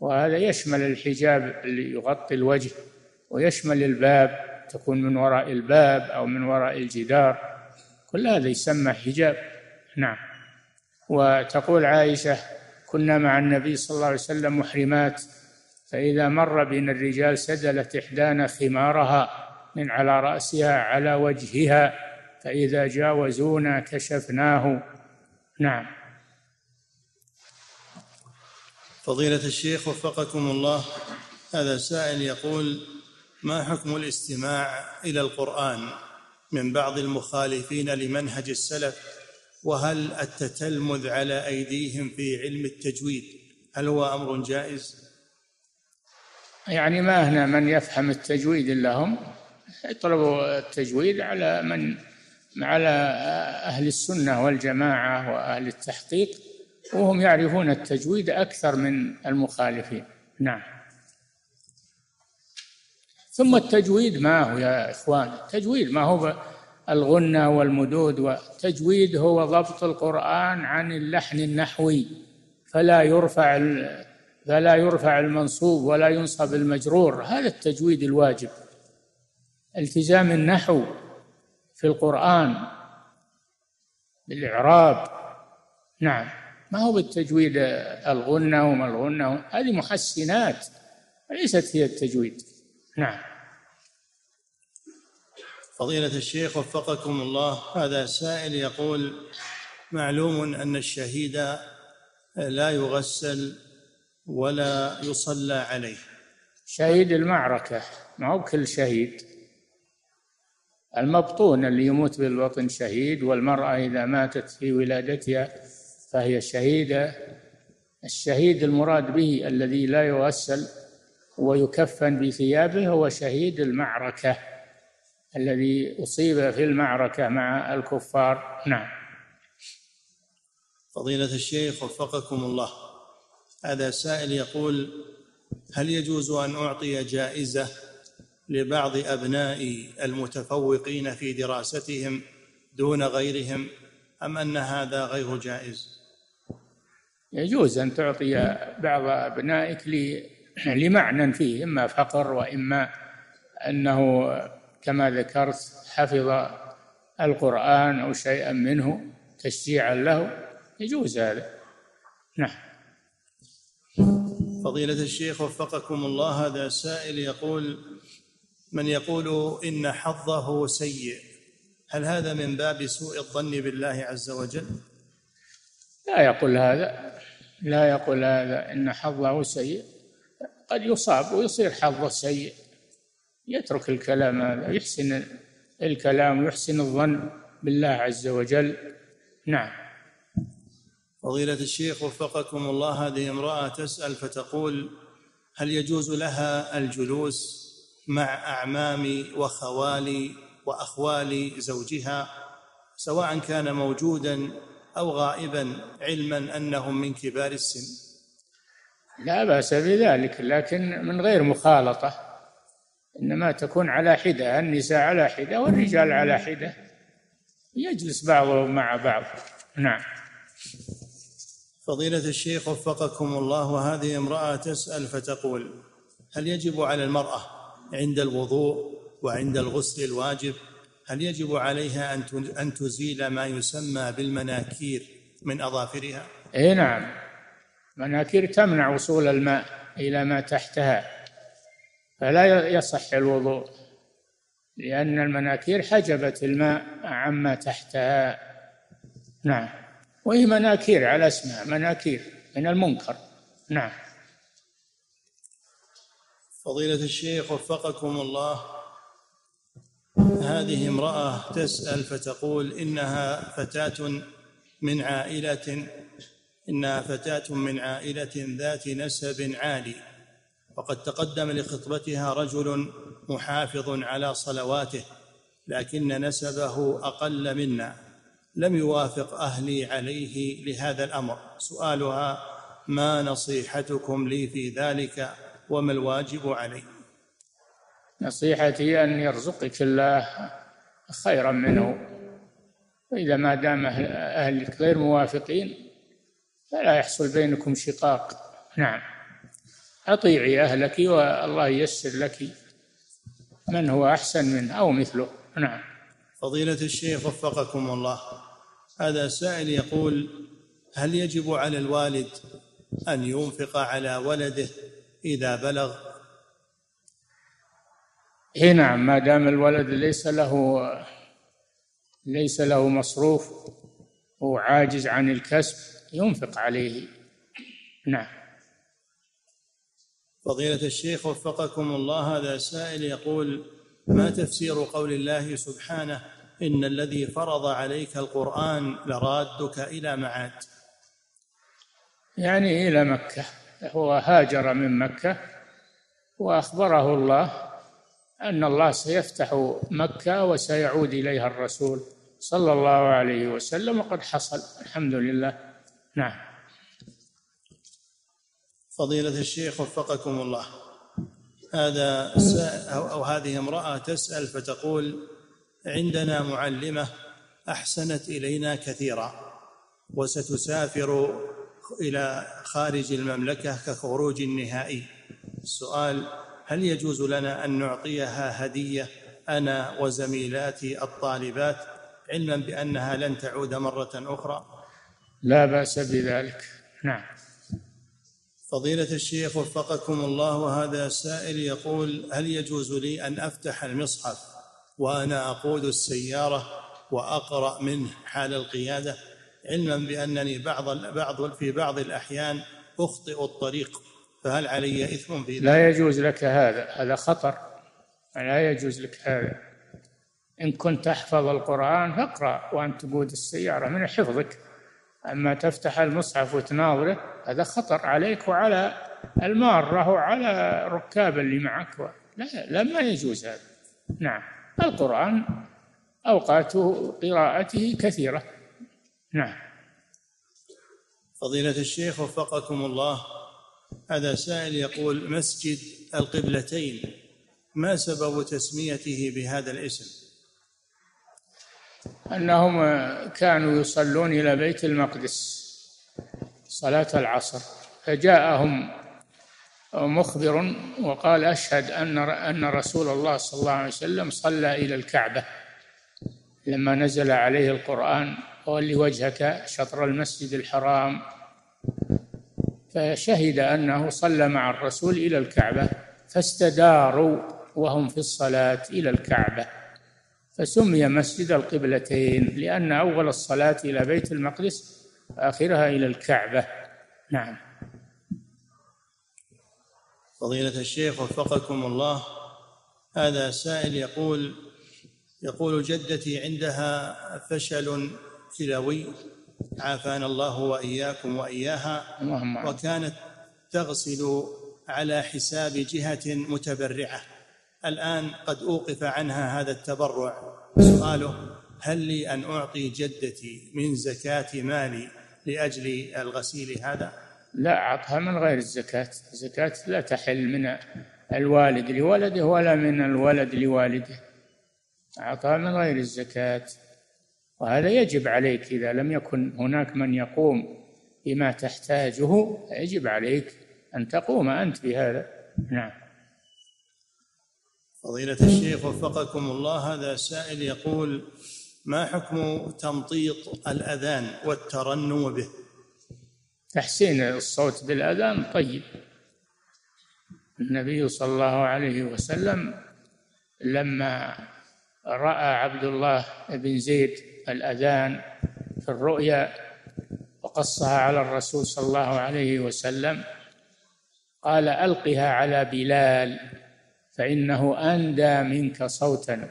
وهذا يشمل الحجاب اللي يغطي الوجه ويشمل الباب تكون من وراء الباب أو من وراء الجدار. كل هذا يسمى حجاب. نعم. وتقول عائشة كنا مع النبي صلى الله عليه وسلم محرمات فإذا مر بنا الرجال سدلت إحدانا خمارها من على رأسها على وجهها فإذا جاوزونا كشفناه. نعم.
فضيلة الشيخ وفقكم الله هذا سائل يقول ما حكم الاستماع إلى القرآن من بعض المخالفين لمنهج السلف؟ وهل التتلمذ على أيديهم في علم التجويد؟ هل هو أمر جائز؟
يعني ما هنا من يفهم التجويد إلا هم يطلبوا التجويد على من على أهل السنة والجماعة وأهل التحقيق وهم يعرفون التجويد أكثر من المخالفين. نعم. ثم التجويد ما هو يا إخوان؟ التجويد ما هو الغنى والمدود والتجويد هو ضبط القرآن عن اللحن النحوي فلا يرفع فلا يرفع المنصوب ولا ينصب المجرور. هذا التجويد الواجب. التزام النحو في القرآن بالإعراب. نعم. ما هو بالتجويد الغنى وما الغنى؟ هذه محسنات ليست هي التجويد. نعم.
فضيلة الشيخ وفقكم الله. هذا سائل يقول معلوم أن الشهيد لا يغسل ولا يصلى عليه.
شهيد المعركة ما هو كل شهيد. المبطون اللي يموت بالبطن شهيد والمرأة إذا ماتت في ولادتها فهي شهيدة. الشهيد المراد به الذي لا يغسل ويكفن بثيابه هو شهيد المعركة. الذي أصيب في المعركة مع الكفار. نعم.
فضيلة الشيخ وفقكم الله. هذا سائل يقول هل يجوز أن أعطي جائزة لبعض أبنائي المتفوقين في دراستهم دون غيرهم أم أن هذا غير جائز؟
يجوز أن تعطي بعض أبنائك لمعنى فيه إما فقر وإما أنه كما ذكرت حفظ القرآن أو شيئا منه تشجيعا له يجوز هذا. نعم.
فضيلة الشيخ وفقكم الله هذا سائل يقول من يقول إن حظه سيء هل هذا من باب سوء الظن بالله عز وجل؟
لا يقول هذا لا يقول هذا إن حظه سيء. قد يصاب ويصير حظه سيء. يترك الكلام هذا يحسن الكلام ويحسن الظن بالله عز وجل. نعم.
فضيلة الشيخ وفقكم الله هذه امرأة تسأل فتقول هل يجوز لها الجلوس مع أعمام وخوالي وأخوال زوجها سواء كان موجودا أو غائبا علما أنهم من كبار السن؟
لا بأس بذلك لكن من غير مخالطة. إنما تكون على حدة النساء على حدة والرجال على حدة. يجلس بعضهم مع بعض. نعم.
فضيلة الشيخ وفقكم الله وهذه امرأة تسأل فتقول هل يجب على المرأة عند الوضوء وعند الغسل الواجب؟ هل يجب عليها أن أن تزيل ما يسمى بالمناكير من أظافرها؟
إيه نعم. مناكير تمنع وصول الماء إلى ما تحتها. فلا يصح الوضوء لأن المناكير حجبت الماء عما تحتها. نعم. وهي مناكير على اسمها مناكير من المنكر. نعم.
فضيلة الشيخ وفقكم الله. هذه امرأة تسأل فتقول إنها فتاة من عائلة إنها فتاة من عائلة ذات نسب عالي. وقد تقدم لخطبتها رجل محافظ على صلواته لكن نسبه أقل منا. لم يوافق أهلي عليه لهذا الأمر. سؤالها ما نصيحتكم لي في ذلك وما الواجب علي؟
نصيحتي أن يرزقك الله خيرا منه. فإذا ما دام أهلك غير موافقين فلا يحصل بينكم شقاق. نعم. أطيعي أهلك والله ييسر لك من هو أحسن منه أو مثله. نعم.
فضيلة الشيخ وفقكم الله. هذا سائل يقول هل يجب على الوالد أن ينفق على ولده إذا بلغ؟
اي نعم ما دام الولد ليس له ليس له مصروف وعاجز عن الكسب ينفق عليه. نعم.
فضيلة الشيخ وفقكم الله هذا سائل يقول ما تفسير قول الله سبحانه إن الذي فرض عليك القرآن لرادك إلى معاد؟
يعني إلى مكة هو هاجر من مكة وأخبره الله أن الله سيفتح مكة وسيعود إليها الرسول صلى الله عليه وسلم وقد حصل الحمد لله. نعم.
فضيلة الشيخ وفقكم الله. هذا أو هذه امرأة تسأل فتقول عندنا معلمة أحسنت إلينا كثيرا وستسافر إلى خارج المملكة كخروج النهائي السؤال هل يجوز لنا أن نعطيها هدية أنا وزميلاتي الطالبات علما بأنها لن تعود مرة أخرى؟
لا بأس بذلك. نعم.
فضيلة الشيخ وفقكم الله وهذا سائل يقول هل يجوز لي أن أفتح المصحف وأنا أقود السيارة وأقرأ منه حال القيادة؟ علما بأنني بعض بعض في بعض الأحيان أخطئ الطريق فهل علي إثم في ذلك؟
لا يجوز لك هذا هذا خطر. لا يجوز لك هذا. إن كنت تحفظ القرآن فاقرأ وأنت تقود السيارة من حفظك. أما تفتح المصحف وتناظره هذا خطر عليك وعلى المارة وعلى ركاب اللي معك. لا لا ما يجوز هذا. نعم. القرآن أوقات قراءته كثيرة. نعم.
فضيلة الشيخ وفقكم الله. هذا سائل يقول مسجد القبلتين ما سبب تسميته بهذا الاسم؟
أنهم كانوا يصلون إلى بيت المقدس صلاة العصر فجاءهم مخبر وقال أشهد أن أن رسول الله صلى الله عليه وسلم صلى إلى الكعبة لما نزل عليه القرآن ول وجهك شطر المسجد الحرام فشهد أنه صلى مع الرسول إلى الكعبة فاستداروا وهم في الصلاة إلى الكعبة. فسمي مسجد القبلتين لأن أول الصلاة إلى بيت المقدس اخرها إلى الكعبة. نعم.
فضيلة الشيخ وفقكم الله هذا سائل يقول يقول جدتي عندها فشل كلوي عافانا الله وإياكم وإياها وكانت تغسل على حساب جهة متبرعة. الآن قد أوقف عنها هذا التبرع سؤاله هل لي أن أعطي جدتي من زكاة مالي لأجل الغسيل هذا؟
لا أعطها من غير الزكاة، الزكاة لا تحل من الوالد لولده ولا من الولد لوالده. أعطها من غير الزكاة. وهذا يجب عليك إذا لم يكن هناك من يقوم بما تحتاجه يجب عليك أن تقوم أنت بهذا نعم
فضيلة الشيخ وفقكم الله هذا سائل يقول ما حكم تمطيط الأذان والترنم به؟
تحسين الصوت بالأذان طيب. النبي صلى الله عليه وسلم لما رأى عبد الله بن زيد الأذان في الرؤيا وقصها على الرسول صلى الله عليه وسلم قال ألقها على بلال. فإنه أندى منك صوتا.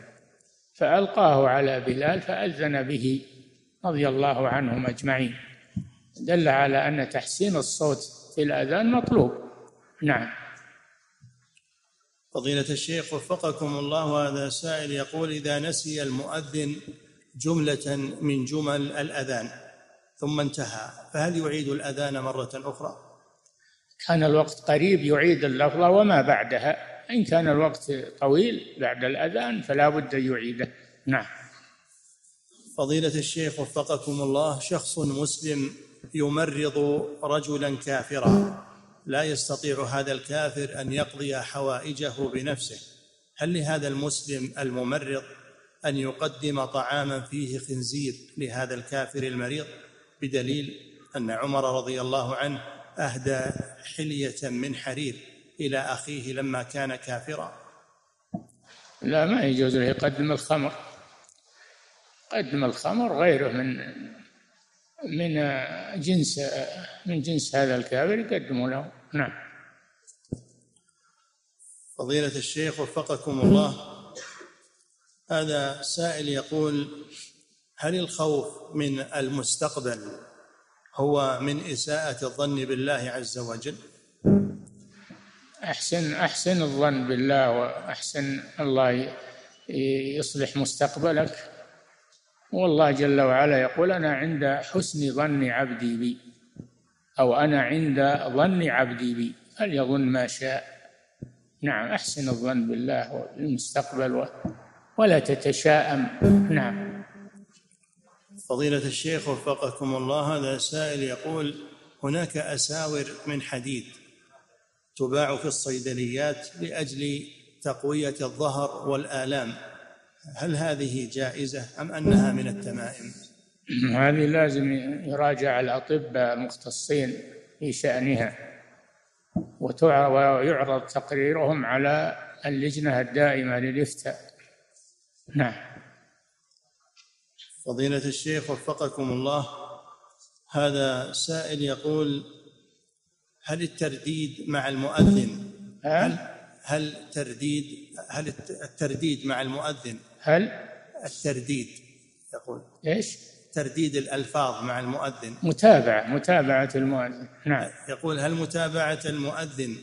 فألقاه على بلال فأذن به رضي الله عنهم أجمعين. دل على أن تحسين الصوت في الأذان مطلوب. نعم.
فضيلة الشيخ وفقكم الله هذا سائل يقول إذا نسي المؤذن جملة من جمل الأذان ثم انتهى فهل يعيد الأذان مرة أخرى؟
كان الوقت قريب يعيد اللفظ وما بعدها. إن كان الوقت طويل بعد الأذان فلا بد يعيده. نعم.
فضيلة الشيخ وفقكم الله شخص مسلم يمرض رجلا كافرا لا يستطيع هذا الكافر أن يقضي حوائجه بنفسه. هل لهذا المسلم الممرض أن يقدم طعاما فيه خنزير لهذا الكافر المريض؟ بدليل أن عمر رضي الله عنه أهدى حلية من حرير. إلى أخيه لما كان كافرا.
لا ما يجوز له يقدم الخمر. قدم الخمر غيره من من جنس من جنس هذا الكافر يقدم له. نعم.
فضيلة الشيخ وفقكم الله هذا سائل يقول هل الخوف من المستقبل هو من إساءة الظن بالله عز وجل؟
أحسن أحسن الظن بالله وأحسن الله يصلح مستقبلك. والله جل وعلا يقول أنا عند حسن ظن عبدي بي أو أنا عند ظن عبدي بي فليظن ما شاء. نعم أحسن الظن بالله والمستقبل ولا تتشاءم. نعم.
فضيلة الشيخ وفقكم الله هذا سائل يقول هناك أساور من حديد. تباع في الصيدليات لأجل تقوية الظهر والآلام. هل هذه جائزة أم أنها من التمائم؟
هذه لازم يراجع الأطباء المختصين في شأنها ويعرض تقريرهم على اللجنة الدائمة للإفتاء. نعم.
فضيلة الشيخ وفقكم الله هذا سائل يقول هل الترديد مع المؤذن؟ هل هل ترديد هل الترديد مع المؤذن؟
هل؟
الترديد يقول.
إيش؟
ترديد الألفاظ مع المؤذن.
متابعة متابعة المؤذن. نعم.
يقول هل متابعة المؤذن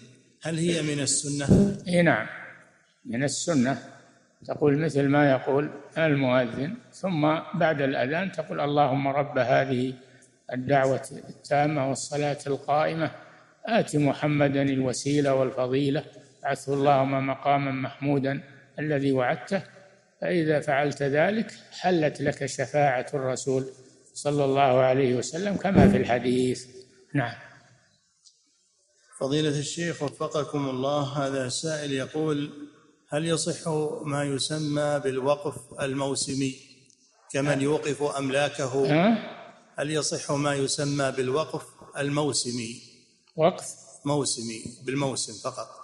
هل هي من السنة؟
إي نعم. من السنة. تقول مثل ما يقول المؤذن ثم بعد الأذان تقول اللهم رب هذه الدعوة التامة والصلاة القائمة آت محمدا الوسيلة والفضيلة. بعثه اللهم مقاما محمودا الذي وعدته. فإذا فعلت ذلك حلت لك شفاعة الرسول صلى الله عليه وسلم كما في الحديث. نعم.
فضيلة الشيخ وفقكم الله هذا سائل يقول هل يصح ما يسمى بالوقف الموسمي كمن يوقف أملاكه؟ هل يصح ما يسمى بالوقف الموسمي؟
وقف
موسمي بالموسم فقط.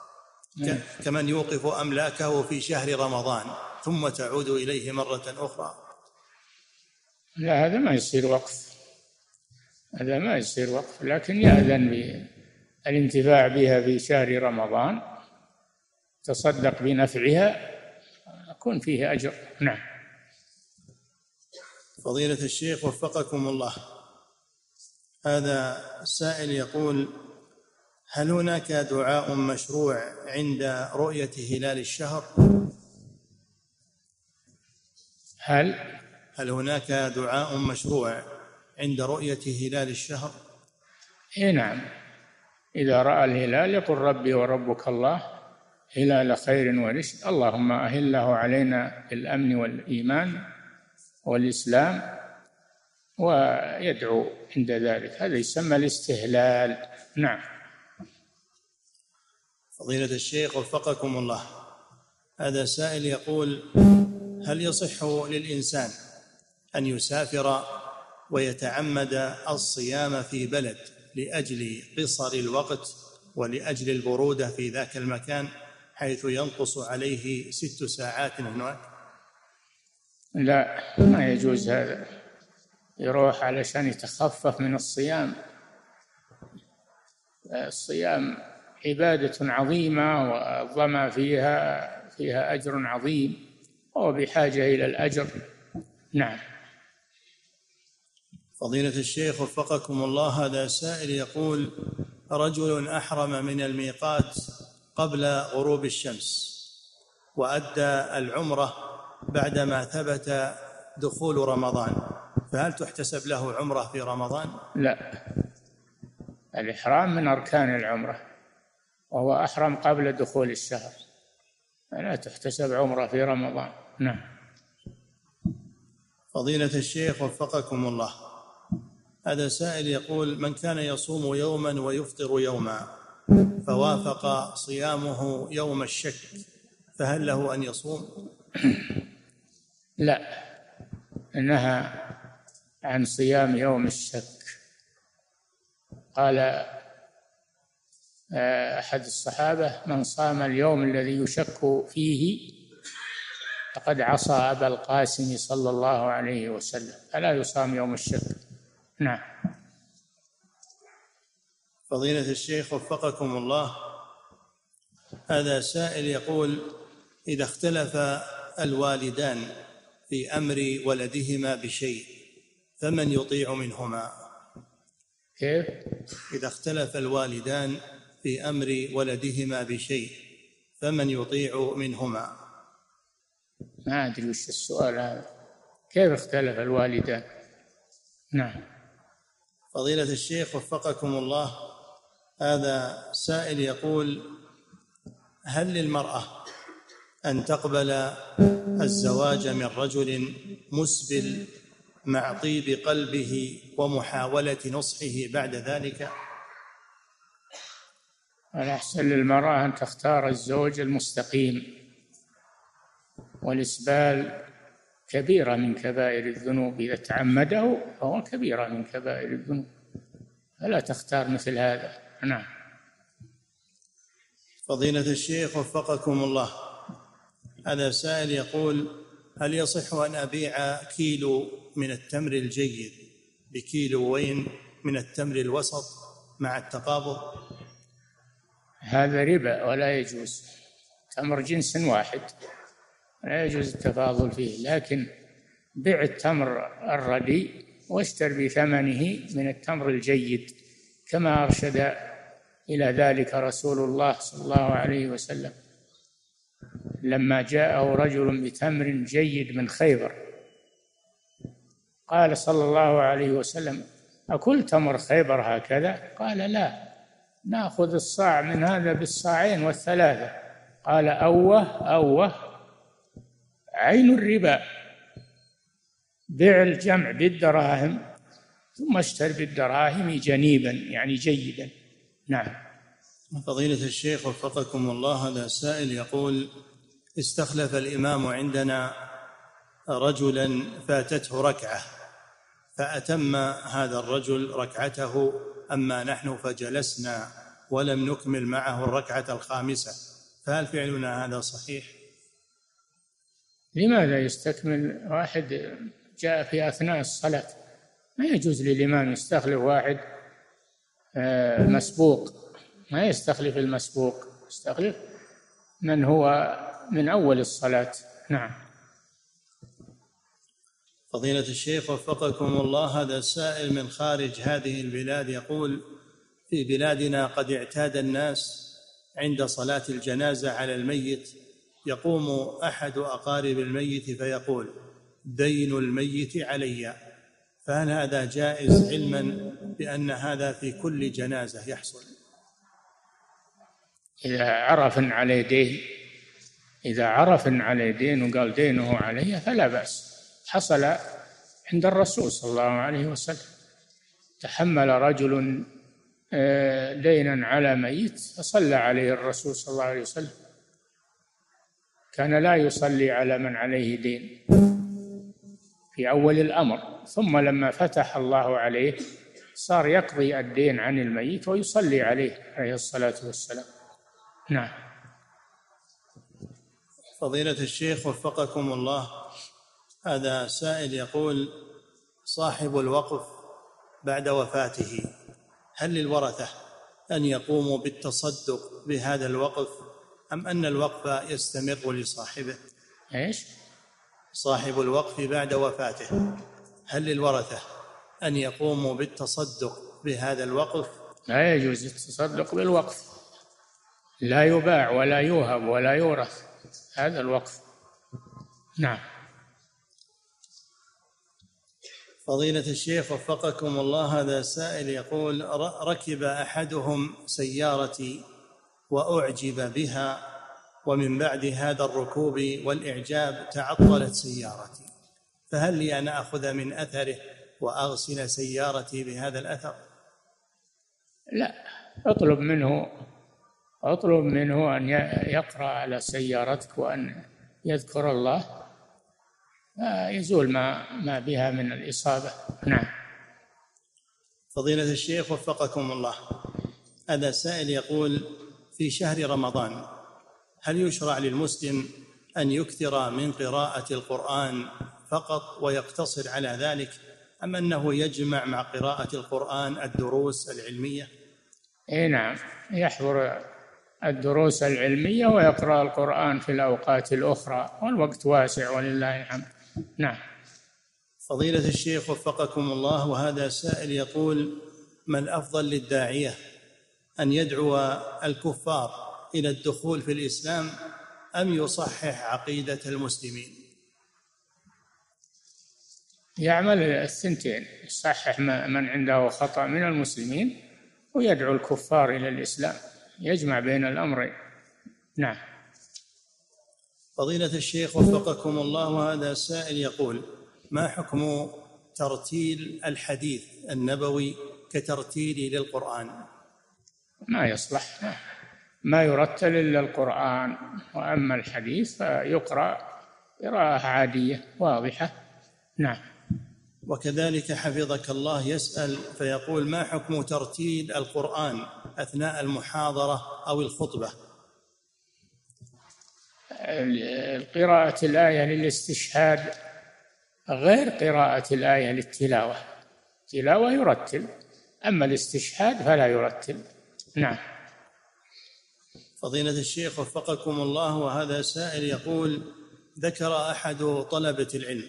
كمن يوقف أملاكه في شهر رمضان ثم تعود إليه مرة أخرى.
لا هذا ما يصير وقف. هذا ما يصير وقف لكن يأذن بالانتفاع بها في شهر رمضان تصدق بنفعها يكون فيه أجر. نعم.
فضيلة الشيخ وفقكم الله. هذا سائل يقول هل هناك دعاء مشروع عند رؤية هلال الشهر؟
هل؟
هل هناك دعاء مشروع عند رؤية هلال الشهر؟
إي نعم. إذا رأى الهلال يقول ربي وربك الله هلال خير ورشد. اللهم أهله علينا بالأمن والإيمان والإسلام ويدعو عند ذلك. هذا يسمى الاستهلال. نعم.
فضيلة الشيخ وفقكم الله. هذا سائل يقول هل يصح للإنسان أن يسافر ويتعمد الصيام في بلد لأجل قصر الوقت ولأجل البرودة في ذاك المكان حيث ينقص عليه ست ساعات هناك
لا ما يجوز هذا. يروح علشان يتخفف من الصيام. الصيام عبادة عظيمة والظما فيها فيها أجر عظيم. وهو بحاجة إلى الأجر. نعم.
فضيلة الشيخ وفقكم الله هذا سائل يقول رجل أحرم من الميقات قبل غروب الشمس وأدى العمرة بعدما ثبت دخول رمضان فهل تحتسب له عمرة في رمضان؟
لا. الإحرام من أركان العمرة. وهو أحرم قبل دخول الشهر لا تحتسب عمرة في رمضان. نعم.
فضيلة الشيخ وفقكم الله. هذا سائل يقول من كان يصوم يوما ويفطر يوما فوافق صيامه يوم الشك فهل له أن يصوم؟
لا. نهى عن صيام يوم الشك. قال أحد الصحابة من صام اليوم الذي يشك فيه فقد عصى أبا القاسم صلى الله عليه وسلم. فلا يصام يوم الشك؟ نعم.
فضيلة الشيخ وفقكم الله هذا سائل يقول إذا اختلف الوالدان في أمر ولدهما بشيء فمن يطيع منهما؟
كيف؟
إذا اختلف الوالدان في أمر ولدهما بشيء فمن يطيع منهما.
ما أدري وش السؤال هذا. كيف اختلف الوالدان؟ نعم.
فضيلة الشيخ وفقكم الله هذا سائل يقول هل للمرأة أن تقبل الزواج من رجل مسبل مع طيب قلبه ومحاولة نصحه بعد ذلك؟
الأحسن للمرأة أن تختار الزوج المستقيم والإسبال كبيرة من كبائر الذنوب إذا تعمده فهو كبيرة من كبائر الذنوب. فلا تختار مثل هذا. نعم.
فضيلة الشيخ وفقكم الله. هذا سائل يقول هل يصح أن أبيع كيلو من التمر الجيد بكيلوين من التمر الوسط مع التقابض؟
هذا ربا ولا يجوز تمر جنس واحد لا يجوز التفاضل فيه لكن بع التمر الرديء واشتر بثمنه من التمر الجيد كما أرشد إلى ذلك رسول الله صلى الله عليه وسلم. لما جاءه رجل بتمر جيد من خيبر قال صلى الله عليه وسلم أكل تمر خيبر هكذا؟ قال لا. ناخذ الصاع من هذا بالصاعين والثلاثة. قال أوه أوه. عين الربا. بيع الجمع بالدراهم ثم اشتر بالدراهم جنيبا يعني جيدا. نعم.
فضيلة الشيخ وفقكم الله هذا سائل يقول استخلف الإمام عندنا رجلا فاتته ركعة فأتم هذا الرجل ركعته أما نحن فجلسنا ولم نكمل معه الركعة الخامسة فهل فعلنا هذا صحيح؟
لماذا يستكمل واحد جاء في أثناء الصلاة؟ ما يجوز للإمام يستخلف واحد آه، مسبوق. ما يستخلف المسبوق يستخلف من هو من أول الصلاة. نعم.
فضيلة الشيخ وفقكم الله هذا سائل من خارج هذه البلاد يقول في بلادنا قد اعتاد الناس عند صلاة الجنازة على الميت يقوم أحد أقارب الميت فيقول دين الميت علي فهل هذا جائز علما بأن هذا في كل جنازة يحصل؟
إذا عرف عليه دين إذا عرف عليه دين وقال دينه علي فلا بأس. حصل عند الرسول صلى الله عليه وسلم. تحمل رجل آه، دينا على ميت فصلى عليه الرسول صلى الله عليه وسلم. كان لا يصلي على من عليه دين في أول الأمر. ثم لما فتح الله عليه صار يقضي الدين عن الميت ويصلي عليه عليه الصلاة والسلام. نعم.
فضيلة الشيخ وفقكم الله. هذا سائل يقول صاحب الوقف بعد وفاته هل للورثة أن يقوموا بالتصدق بهذا الوقف أم أن الوقف يستمر لصاحبه؟
إيش؟
صاحب الوقف بعد وفاته هل للورثة أن يقوموا بالتصدق بهذا الوقف؟
لا يجوز التصدق بالوقف لا يباع ولا يوهب ولا يورث هذا الوقف. نعم.
فضيلة الشيخ وفقكم الله هذا سائل يقول ركب أحدهم سيارتي وأعجب بها ومن بعد هذا الركوب والإعجاب تعطلت سيارتي فهل لي أن أخذ من أثره وأغسل سيارتي بهذا الأثر؟
لا اطلب منه اطلب منه أن يقرأ على سيارتك وأن يذكر الله يزول ما ما بها من الإصابة. نعم.
فضيلة الشيخ وفقكم الله. هذا سائل يقول في شهر رمضان هل يشرع للمسلم أن يكثر من قراءة القرآن فقط ويقتصر على ذلك أم أنه يجمع مع قراءة القرآن الدروس العلمية؟
اي نعم. يحضر الدروس العلمية ويقرأ القرآن في الأوقات الأخرى والوقت واسع ولله الحمد. نعم.
فضيلة الشيخ وفقكم الله وهذا سائل يقول ما الأفضل للداعية أن يدعو الكفار إلى الدخول في الإسلام أم يصحح عقيدة المسلمين؟
يعمل الثنتين يصحح من عنده خطأ من المسلمين ويدعو الكفار إلى الإسلام يجمع بين الأمرين. نعم.
فضيلة الشيخ وفقكم الله وهذا سائل يقول ما حكم ترتيل الحديث النبوي كترتيلي للقرآن؟
ما يصلح ما يرتل إلا القرآن. وأما الحديث فيقرأ قراءة عادية واضحة. نعم.
وكذلك حفظك الله يسأل فيقول ما حكم ترتيل القرآن أثناء المحاضرة أو الخطبة؟
قراءة الآية للاستشهاد غير قراءة الآية للتلاوة. التلاوة يرتل أما الاستشهاد فلا يرتل نعم.
فضيلة الشيخ وفقكم الله وهذا سائل يقول ذكر أحد طلبة العلم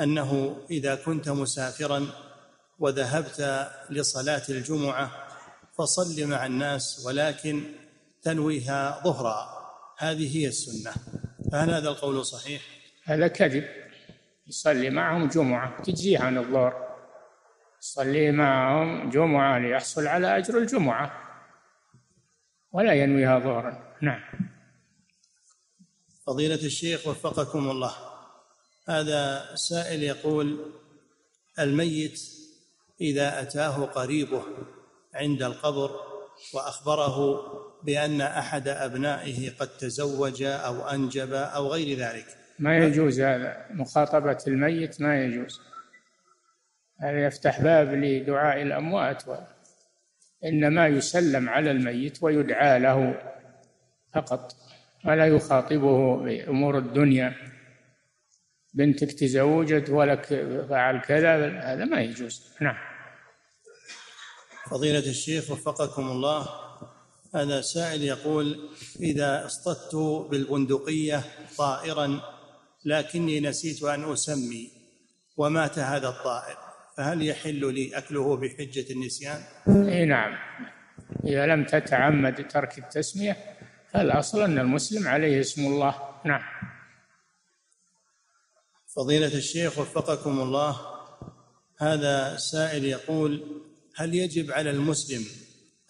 أنه إذا كنت مسافرا وذهبت لصلاة الجمعة فصل مع الناس ولكن تنويها ظهرا. هذه هي السنة. فهل هذا القول صحيح؟
هذا كذب. يصلي معهم جمعة تجزية عن الظهر. يصلي معهم جمعة ليحصل على أجر الجمعة. ولا ينويها ظهرا. نعم.
فضيلة الشيخ وفقكم الله. هذا سائل يقول الميت إذا أتاه قريبه عند القبر وأخبره بأن أحد أبنائه قد تزوج أو أنجب أو غير ذلك.
ما يجوز هذا. مخاطبة الميت ما يجوز. هذا يفتح باب لدعاء الأموات إنما يسلم على الميت ويدعى له فقط ولا يخاطبه بأمور الدنيا. بنتك تزوجت ولك فعل كذا هذا ما يجوز. نعم.
فضيلة الشيخ وفقكم الله. هذا سائل يقول إذا اصطدت بالبندقية طائرا لكني نسيت أن أسمي ومات هذا الطائر فهل يحل لي أكله بحجة النسيان؟
إي نعم. إذا لم تتعمد ترك التسمية فالأصل أن المسلم عليه اسم الله. نعم.
فضيلة الشيخ وفقكم الله هذا سائل يقول هل يجب على المسلم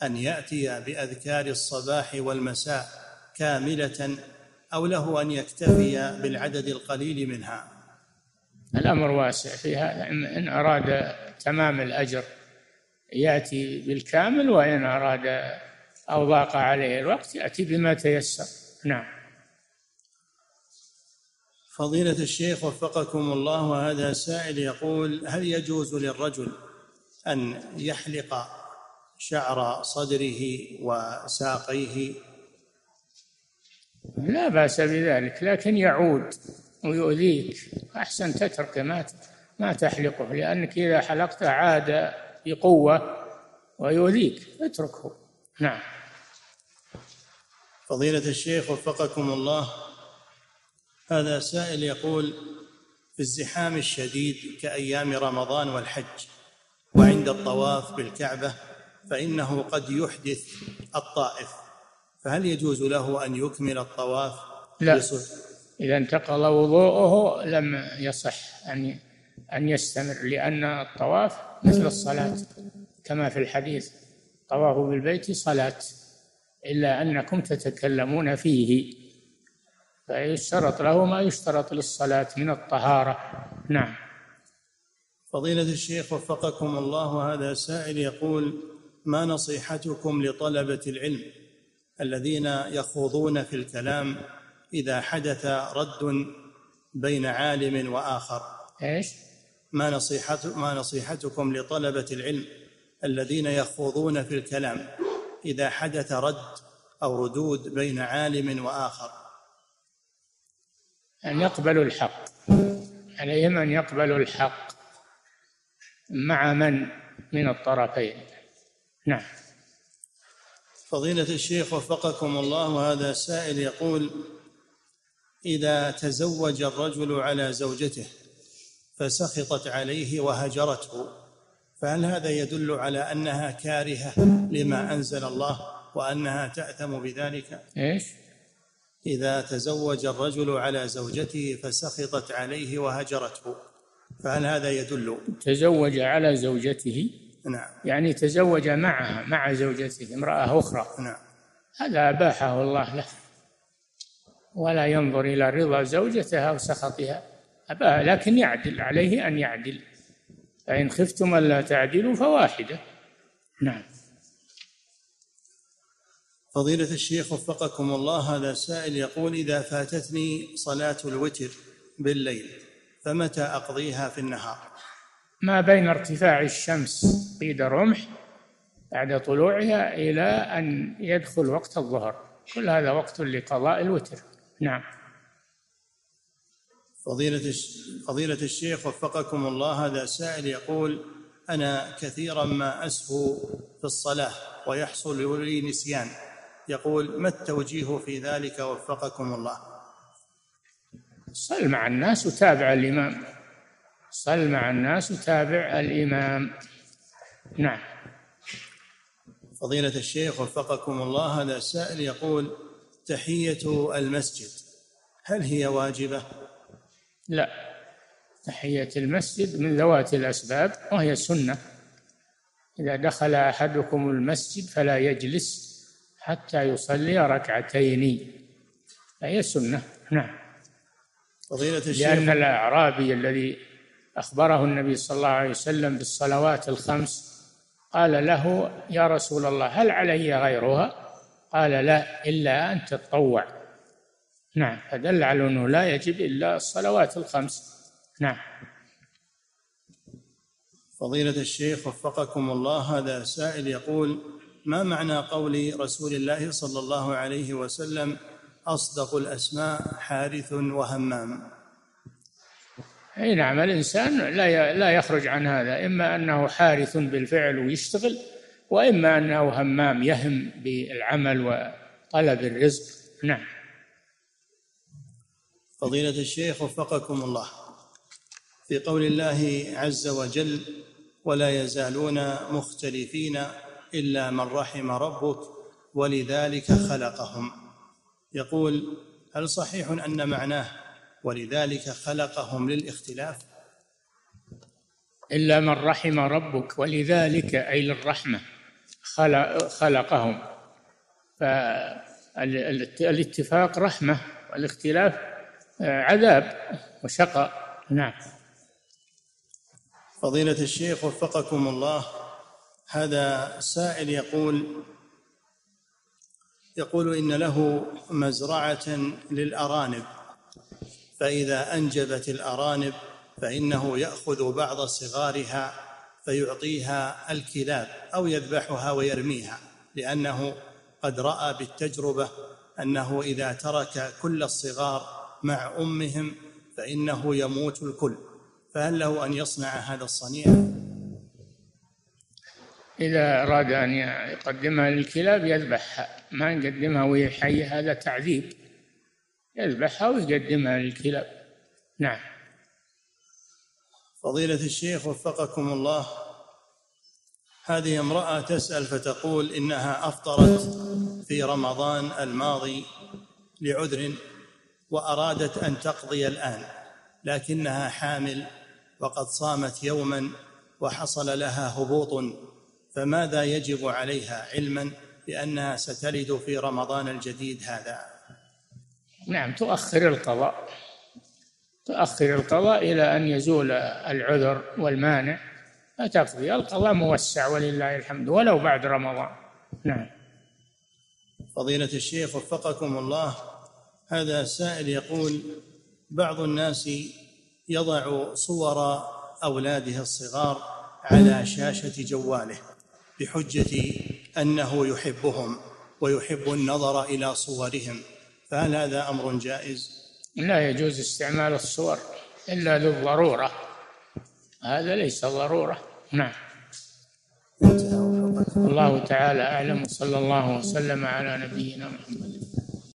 أن يأتي بأذكار الصباح والمساء كاملة أو له أن يكتفي بالعدد القليل منها.
الأمر واسع في هذا إن أراد تمام الأجر يأتي بالكامل وإن أراد أو ضاق عليه الوقت يأتي بما تيسر. نعم.
فضيلة الشيخ وفقكم الله وهذا سائل يقول هل يجوز للرجل أن يحلق شعر صدره وساقيه؟
لا بأس بذلك لكن يعود ويؤذيك. أحسن تتركه ما ما تحلقه لأنك إذا حلقته عاد بقوة ويؤذيك. اتركه. نعم.
فضيلة الشيخ وفقكم الله هذا سائل يقول في الزحام الشديد كأيام رمضان والحج وعند الطواف بالكعبة فإنه قد يحدث الطائف. فهل يجوز له أن يكمل الطواف؟
لا. إذا انتقض وضوءه لم يصح أن أن يستمر لأن الطواف مثل الصلاة. كما في الحديث طواف بالبيت صلاة إلا أنكم تتكلمون فيه. فيشترط له ما يشترط للصلاة من الطهارة. نعم.
فضيلة الشيخ وفقكم الله هذا سائل يقول ما نصيحتكم لطلبة العلم الذين يخوضون في الكلام إذا حدث رد بين عالم وآخر؟
إيش؟
ما نصيحة ما نصيحتكم لطلبة العلم الذين يخوضون في الكلام إذا حدث رد أو ردود بين عالم وآخر؟
أن يقبلوا الحق. عليهم أن يقبلوا الحق مع من؟ من الطرفين. نعم.
فضيلة الشيخ وفقكم الله هذا سائل يقول إذا تزوج الرجل على زوجته فسخطت عليه وهجرته فهل هذا يدل على أنها كارهة لما أنزل الله وأنها تأثم بذلك؟
إيش؟
إذا تزوج الرجل على زوجته فسخطت عليه وهجرته فهل هذا يدل؟
تزوج على زوجته
نعم.
يعني تزوج معها مع زوجته امرأة أخرى.
نعم.
هذا أباحه الله له. ولا ينظر إلى رضا زوجته أو سخطها. أباه لكن يعدل عليه أن يعدل. فإن خفتم ألا تعدلوا فواحدة. نعم.
فضيلة الشيخ وفقكم الله هذا سائل يقول إذا فاتتني صلاة الوتر بالليل فمتى أقضيها في النهار؟
ما بين ارتفاع الشمس قيد رمح بعد طلوعها إلى أن يدخل وقت الظهر. كل هذا وقت لقضاء الوتر. نعم.
فضيلة فضيلة الشيخ وفقكم الله هذا سائل يقول أنا كثيرا ما أسهو في الصلاة ويحصل لي نسيان. يقول ما التوجيه في ذلك؟ وفقكم الله.
صل مع الناس وتابع الإمام. صل مع الناس وتابع الإمام. نعم.
فضيلة الشيخ وفقكم الله هذا سائل يقول تحية المسجد هل هي واجبة؟
لا. تحية المسجد من ذوات الأسباب وهي سنة. إذا دخل أحدكم المسجد فلا يجلس حتى يصلي ركعتين. فهي سنة. نعم.
فضيلة الشيخ.
لأن الأعرابي الذي أخبره النبي صلى الله عليه وسلم بالصلوات الخمس قال له يا رسول الله هل علي غيرها؟ قال لا إلا أن تتطوع. نعم فدل على أنه لا يجب إلا الصلوات الخمس. نعم.
فضيلة الشيخ وفقكم الله هذا سائل يقول ما معنى قول رسول الله صلى الله عليه وسلم أصدق الأسماء حارث وهمام
أي نعم الإنسان لا لا يخرج عن هذا. إما أنه حارث بالفعل ويشتغل وإما أنه همام يهم بالعمل وطلب الرزق. نعم.
فضيلة الشيخ وفقكم الله. في قول الله عز وجل ولا يزالون مختلفين إلا من رحم ربك ولذلك خلقهم. يقول هل صحيح أن معناه ولذلك خلقهم للاختلاف.
إلا من رحم ربك ولذلك أي للرحمه خلق خلقهم. فالاتفاق رحمة والاختلاف عذاب وشقاء. نعم.
فضيلة الشيخ وفقكم الله هذا سائل يقول يقول إن له مزرعة للأرانب. فإذا أنجبت الأرانب فإنه يأخذ بعض صغارها فيعطيها الكلاب أو يذبحها ويرميها لأنه قد رأى بالتجربة أنه إذا ترك كل الصغار مع أمهم فإنه يموت الكل. فهل له أن يصنع هذا الصنيع؟
إذا أراد أن يقدمها للكلاب يذبحها ما يقدمها وهي حية هذا تعذيب. يذبحها ويقدمها للكلاب نعم.
فضيلة الشيخ وفقكم الله هذه امرأة تسأل فتقول إنها أفطرت في رمضان الماضي لعذر وأرادت أن تقضي الآن لكنها حامل وقد صامت يوما وحصل لها هبوط فماذا يجب عليها علما بأنها ستلد في رمضان الجديد هذا؟
نعم تؤخر القضاء. تؤخر القضاء إلى أن يزول العذر والمانع. فتقضي القضاء موسع ولله الحمد ولو بعد رمضان. نعم.
فضيلة الشيخ وفقكم الله هذا سائل يقول بعض الناس يضع صور أولاده الصغار على شاشة جواله بحجة أنه يحبهم ويحب النظر إلى صورهم. فهل هذا أمر جائز؟
لا يجوز استعمال الصور إلا للضرورة. هذا ليس ضرورة. نعم. الله تعالى أعلم صلى الله وسلم على نبينا محمد.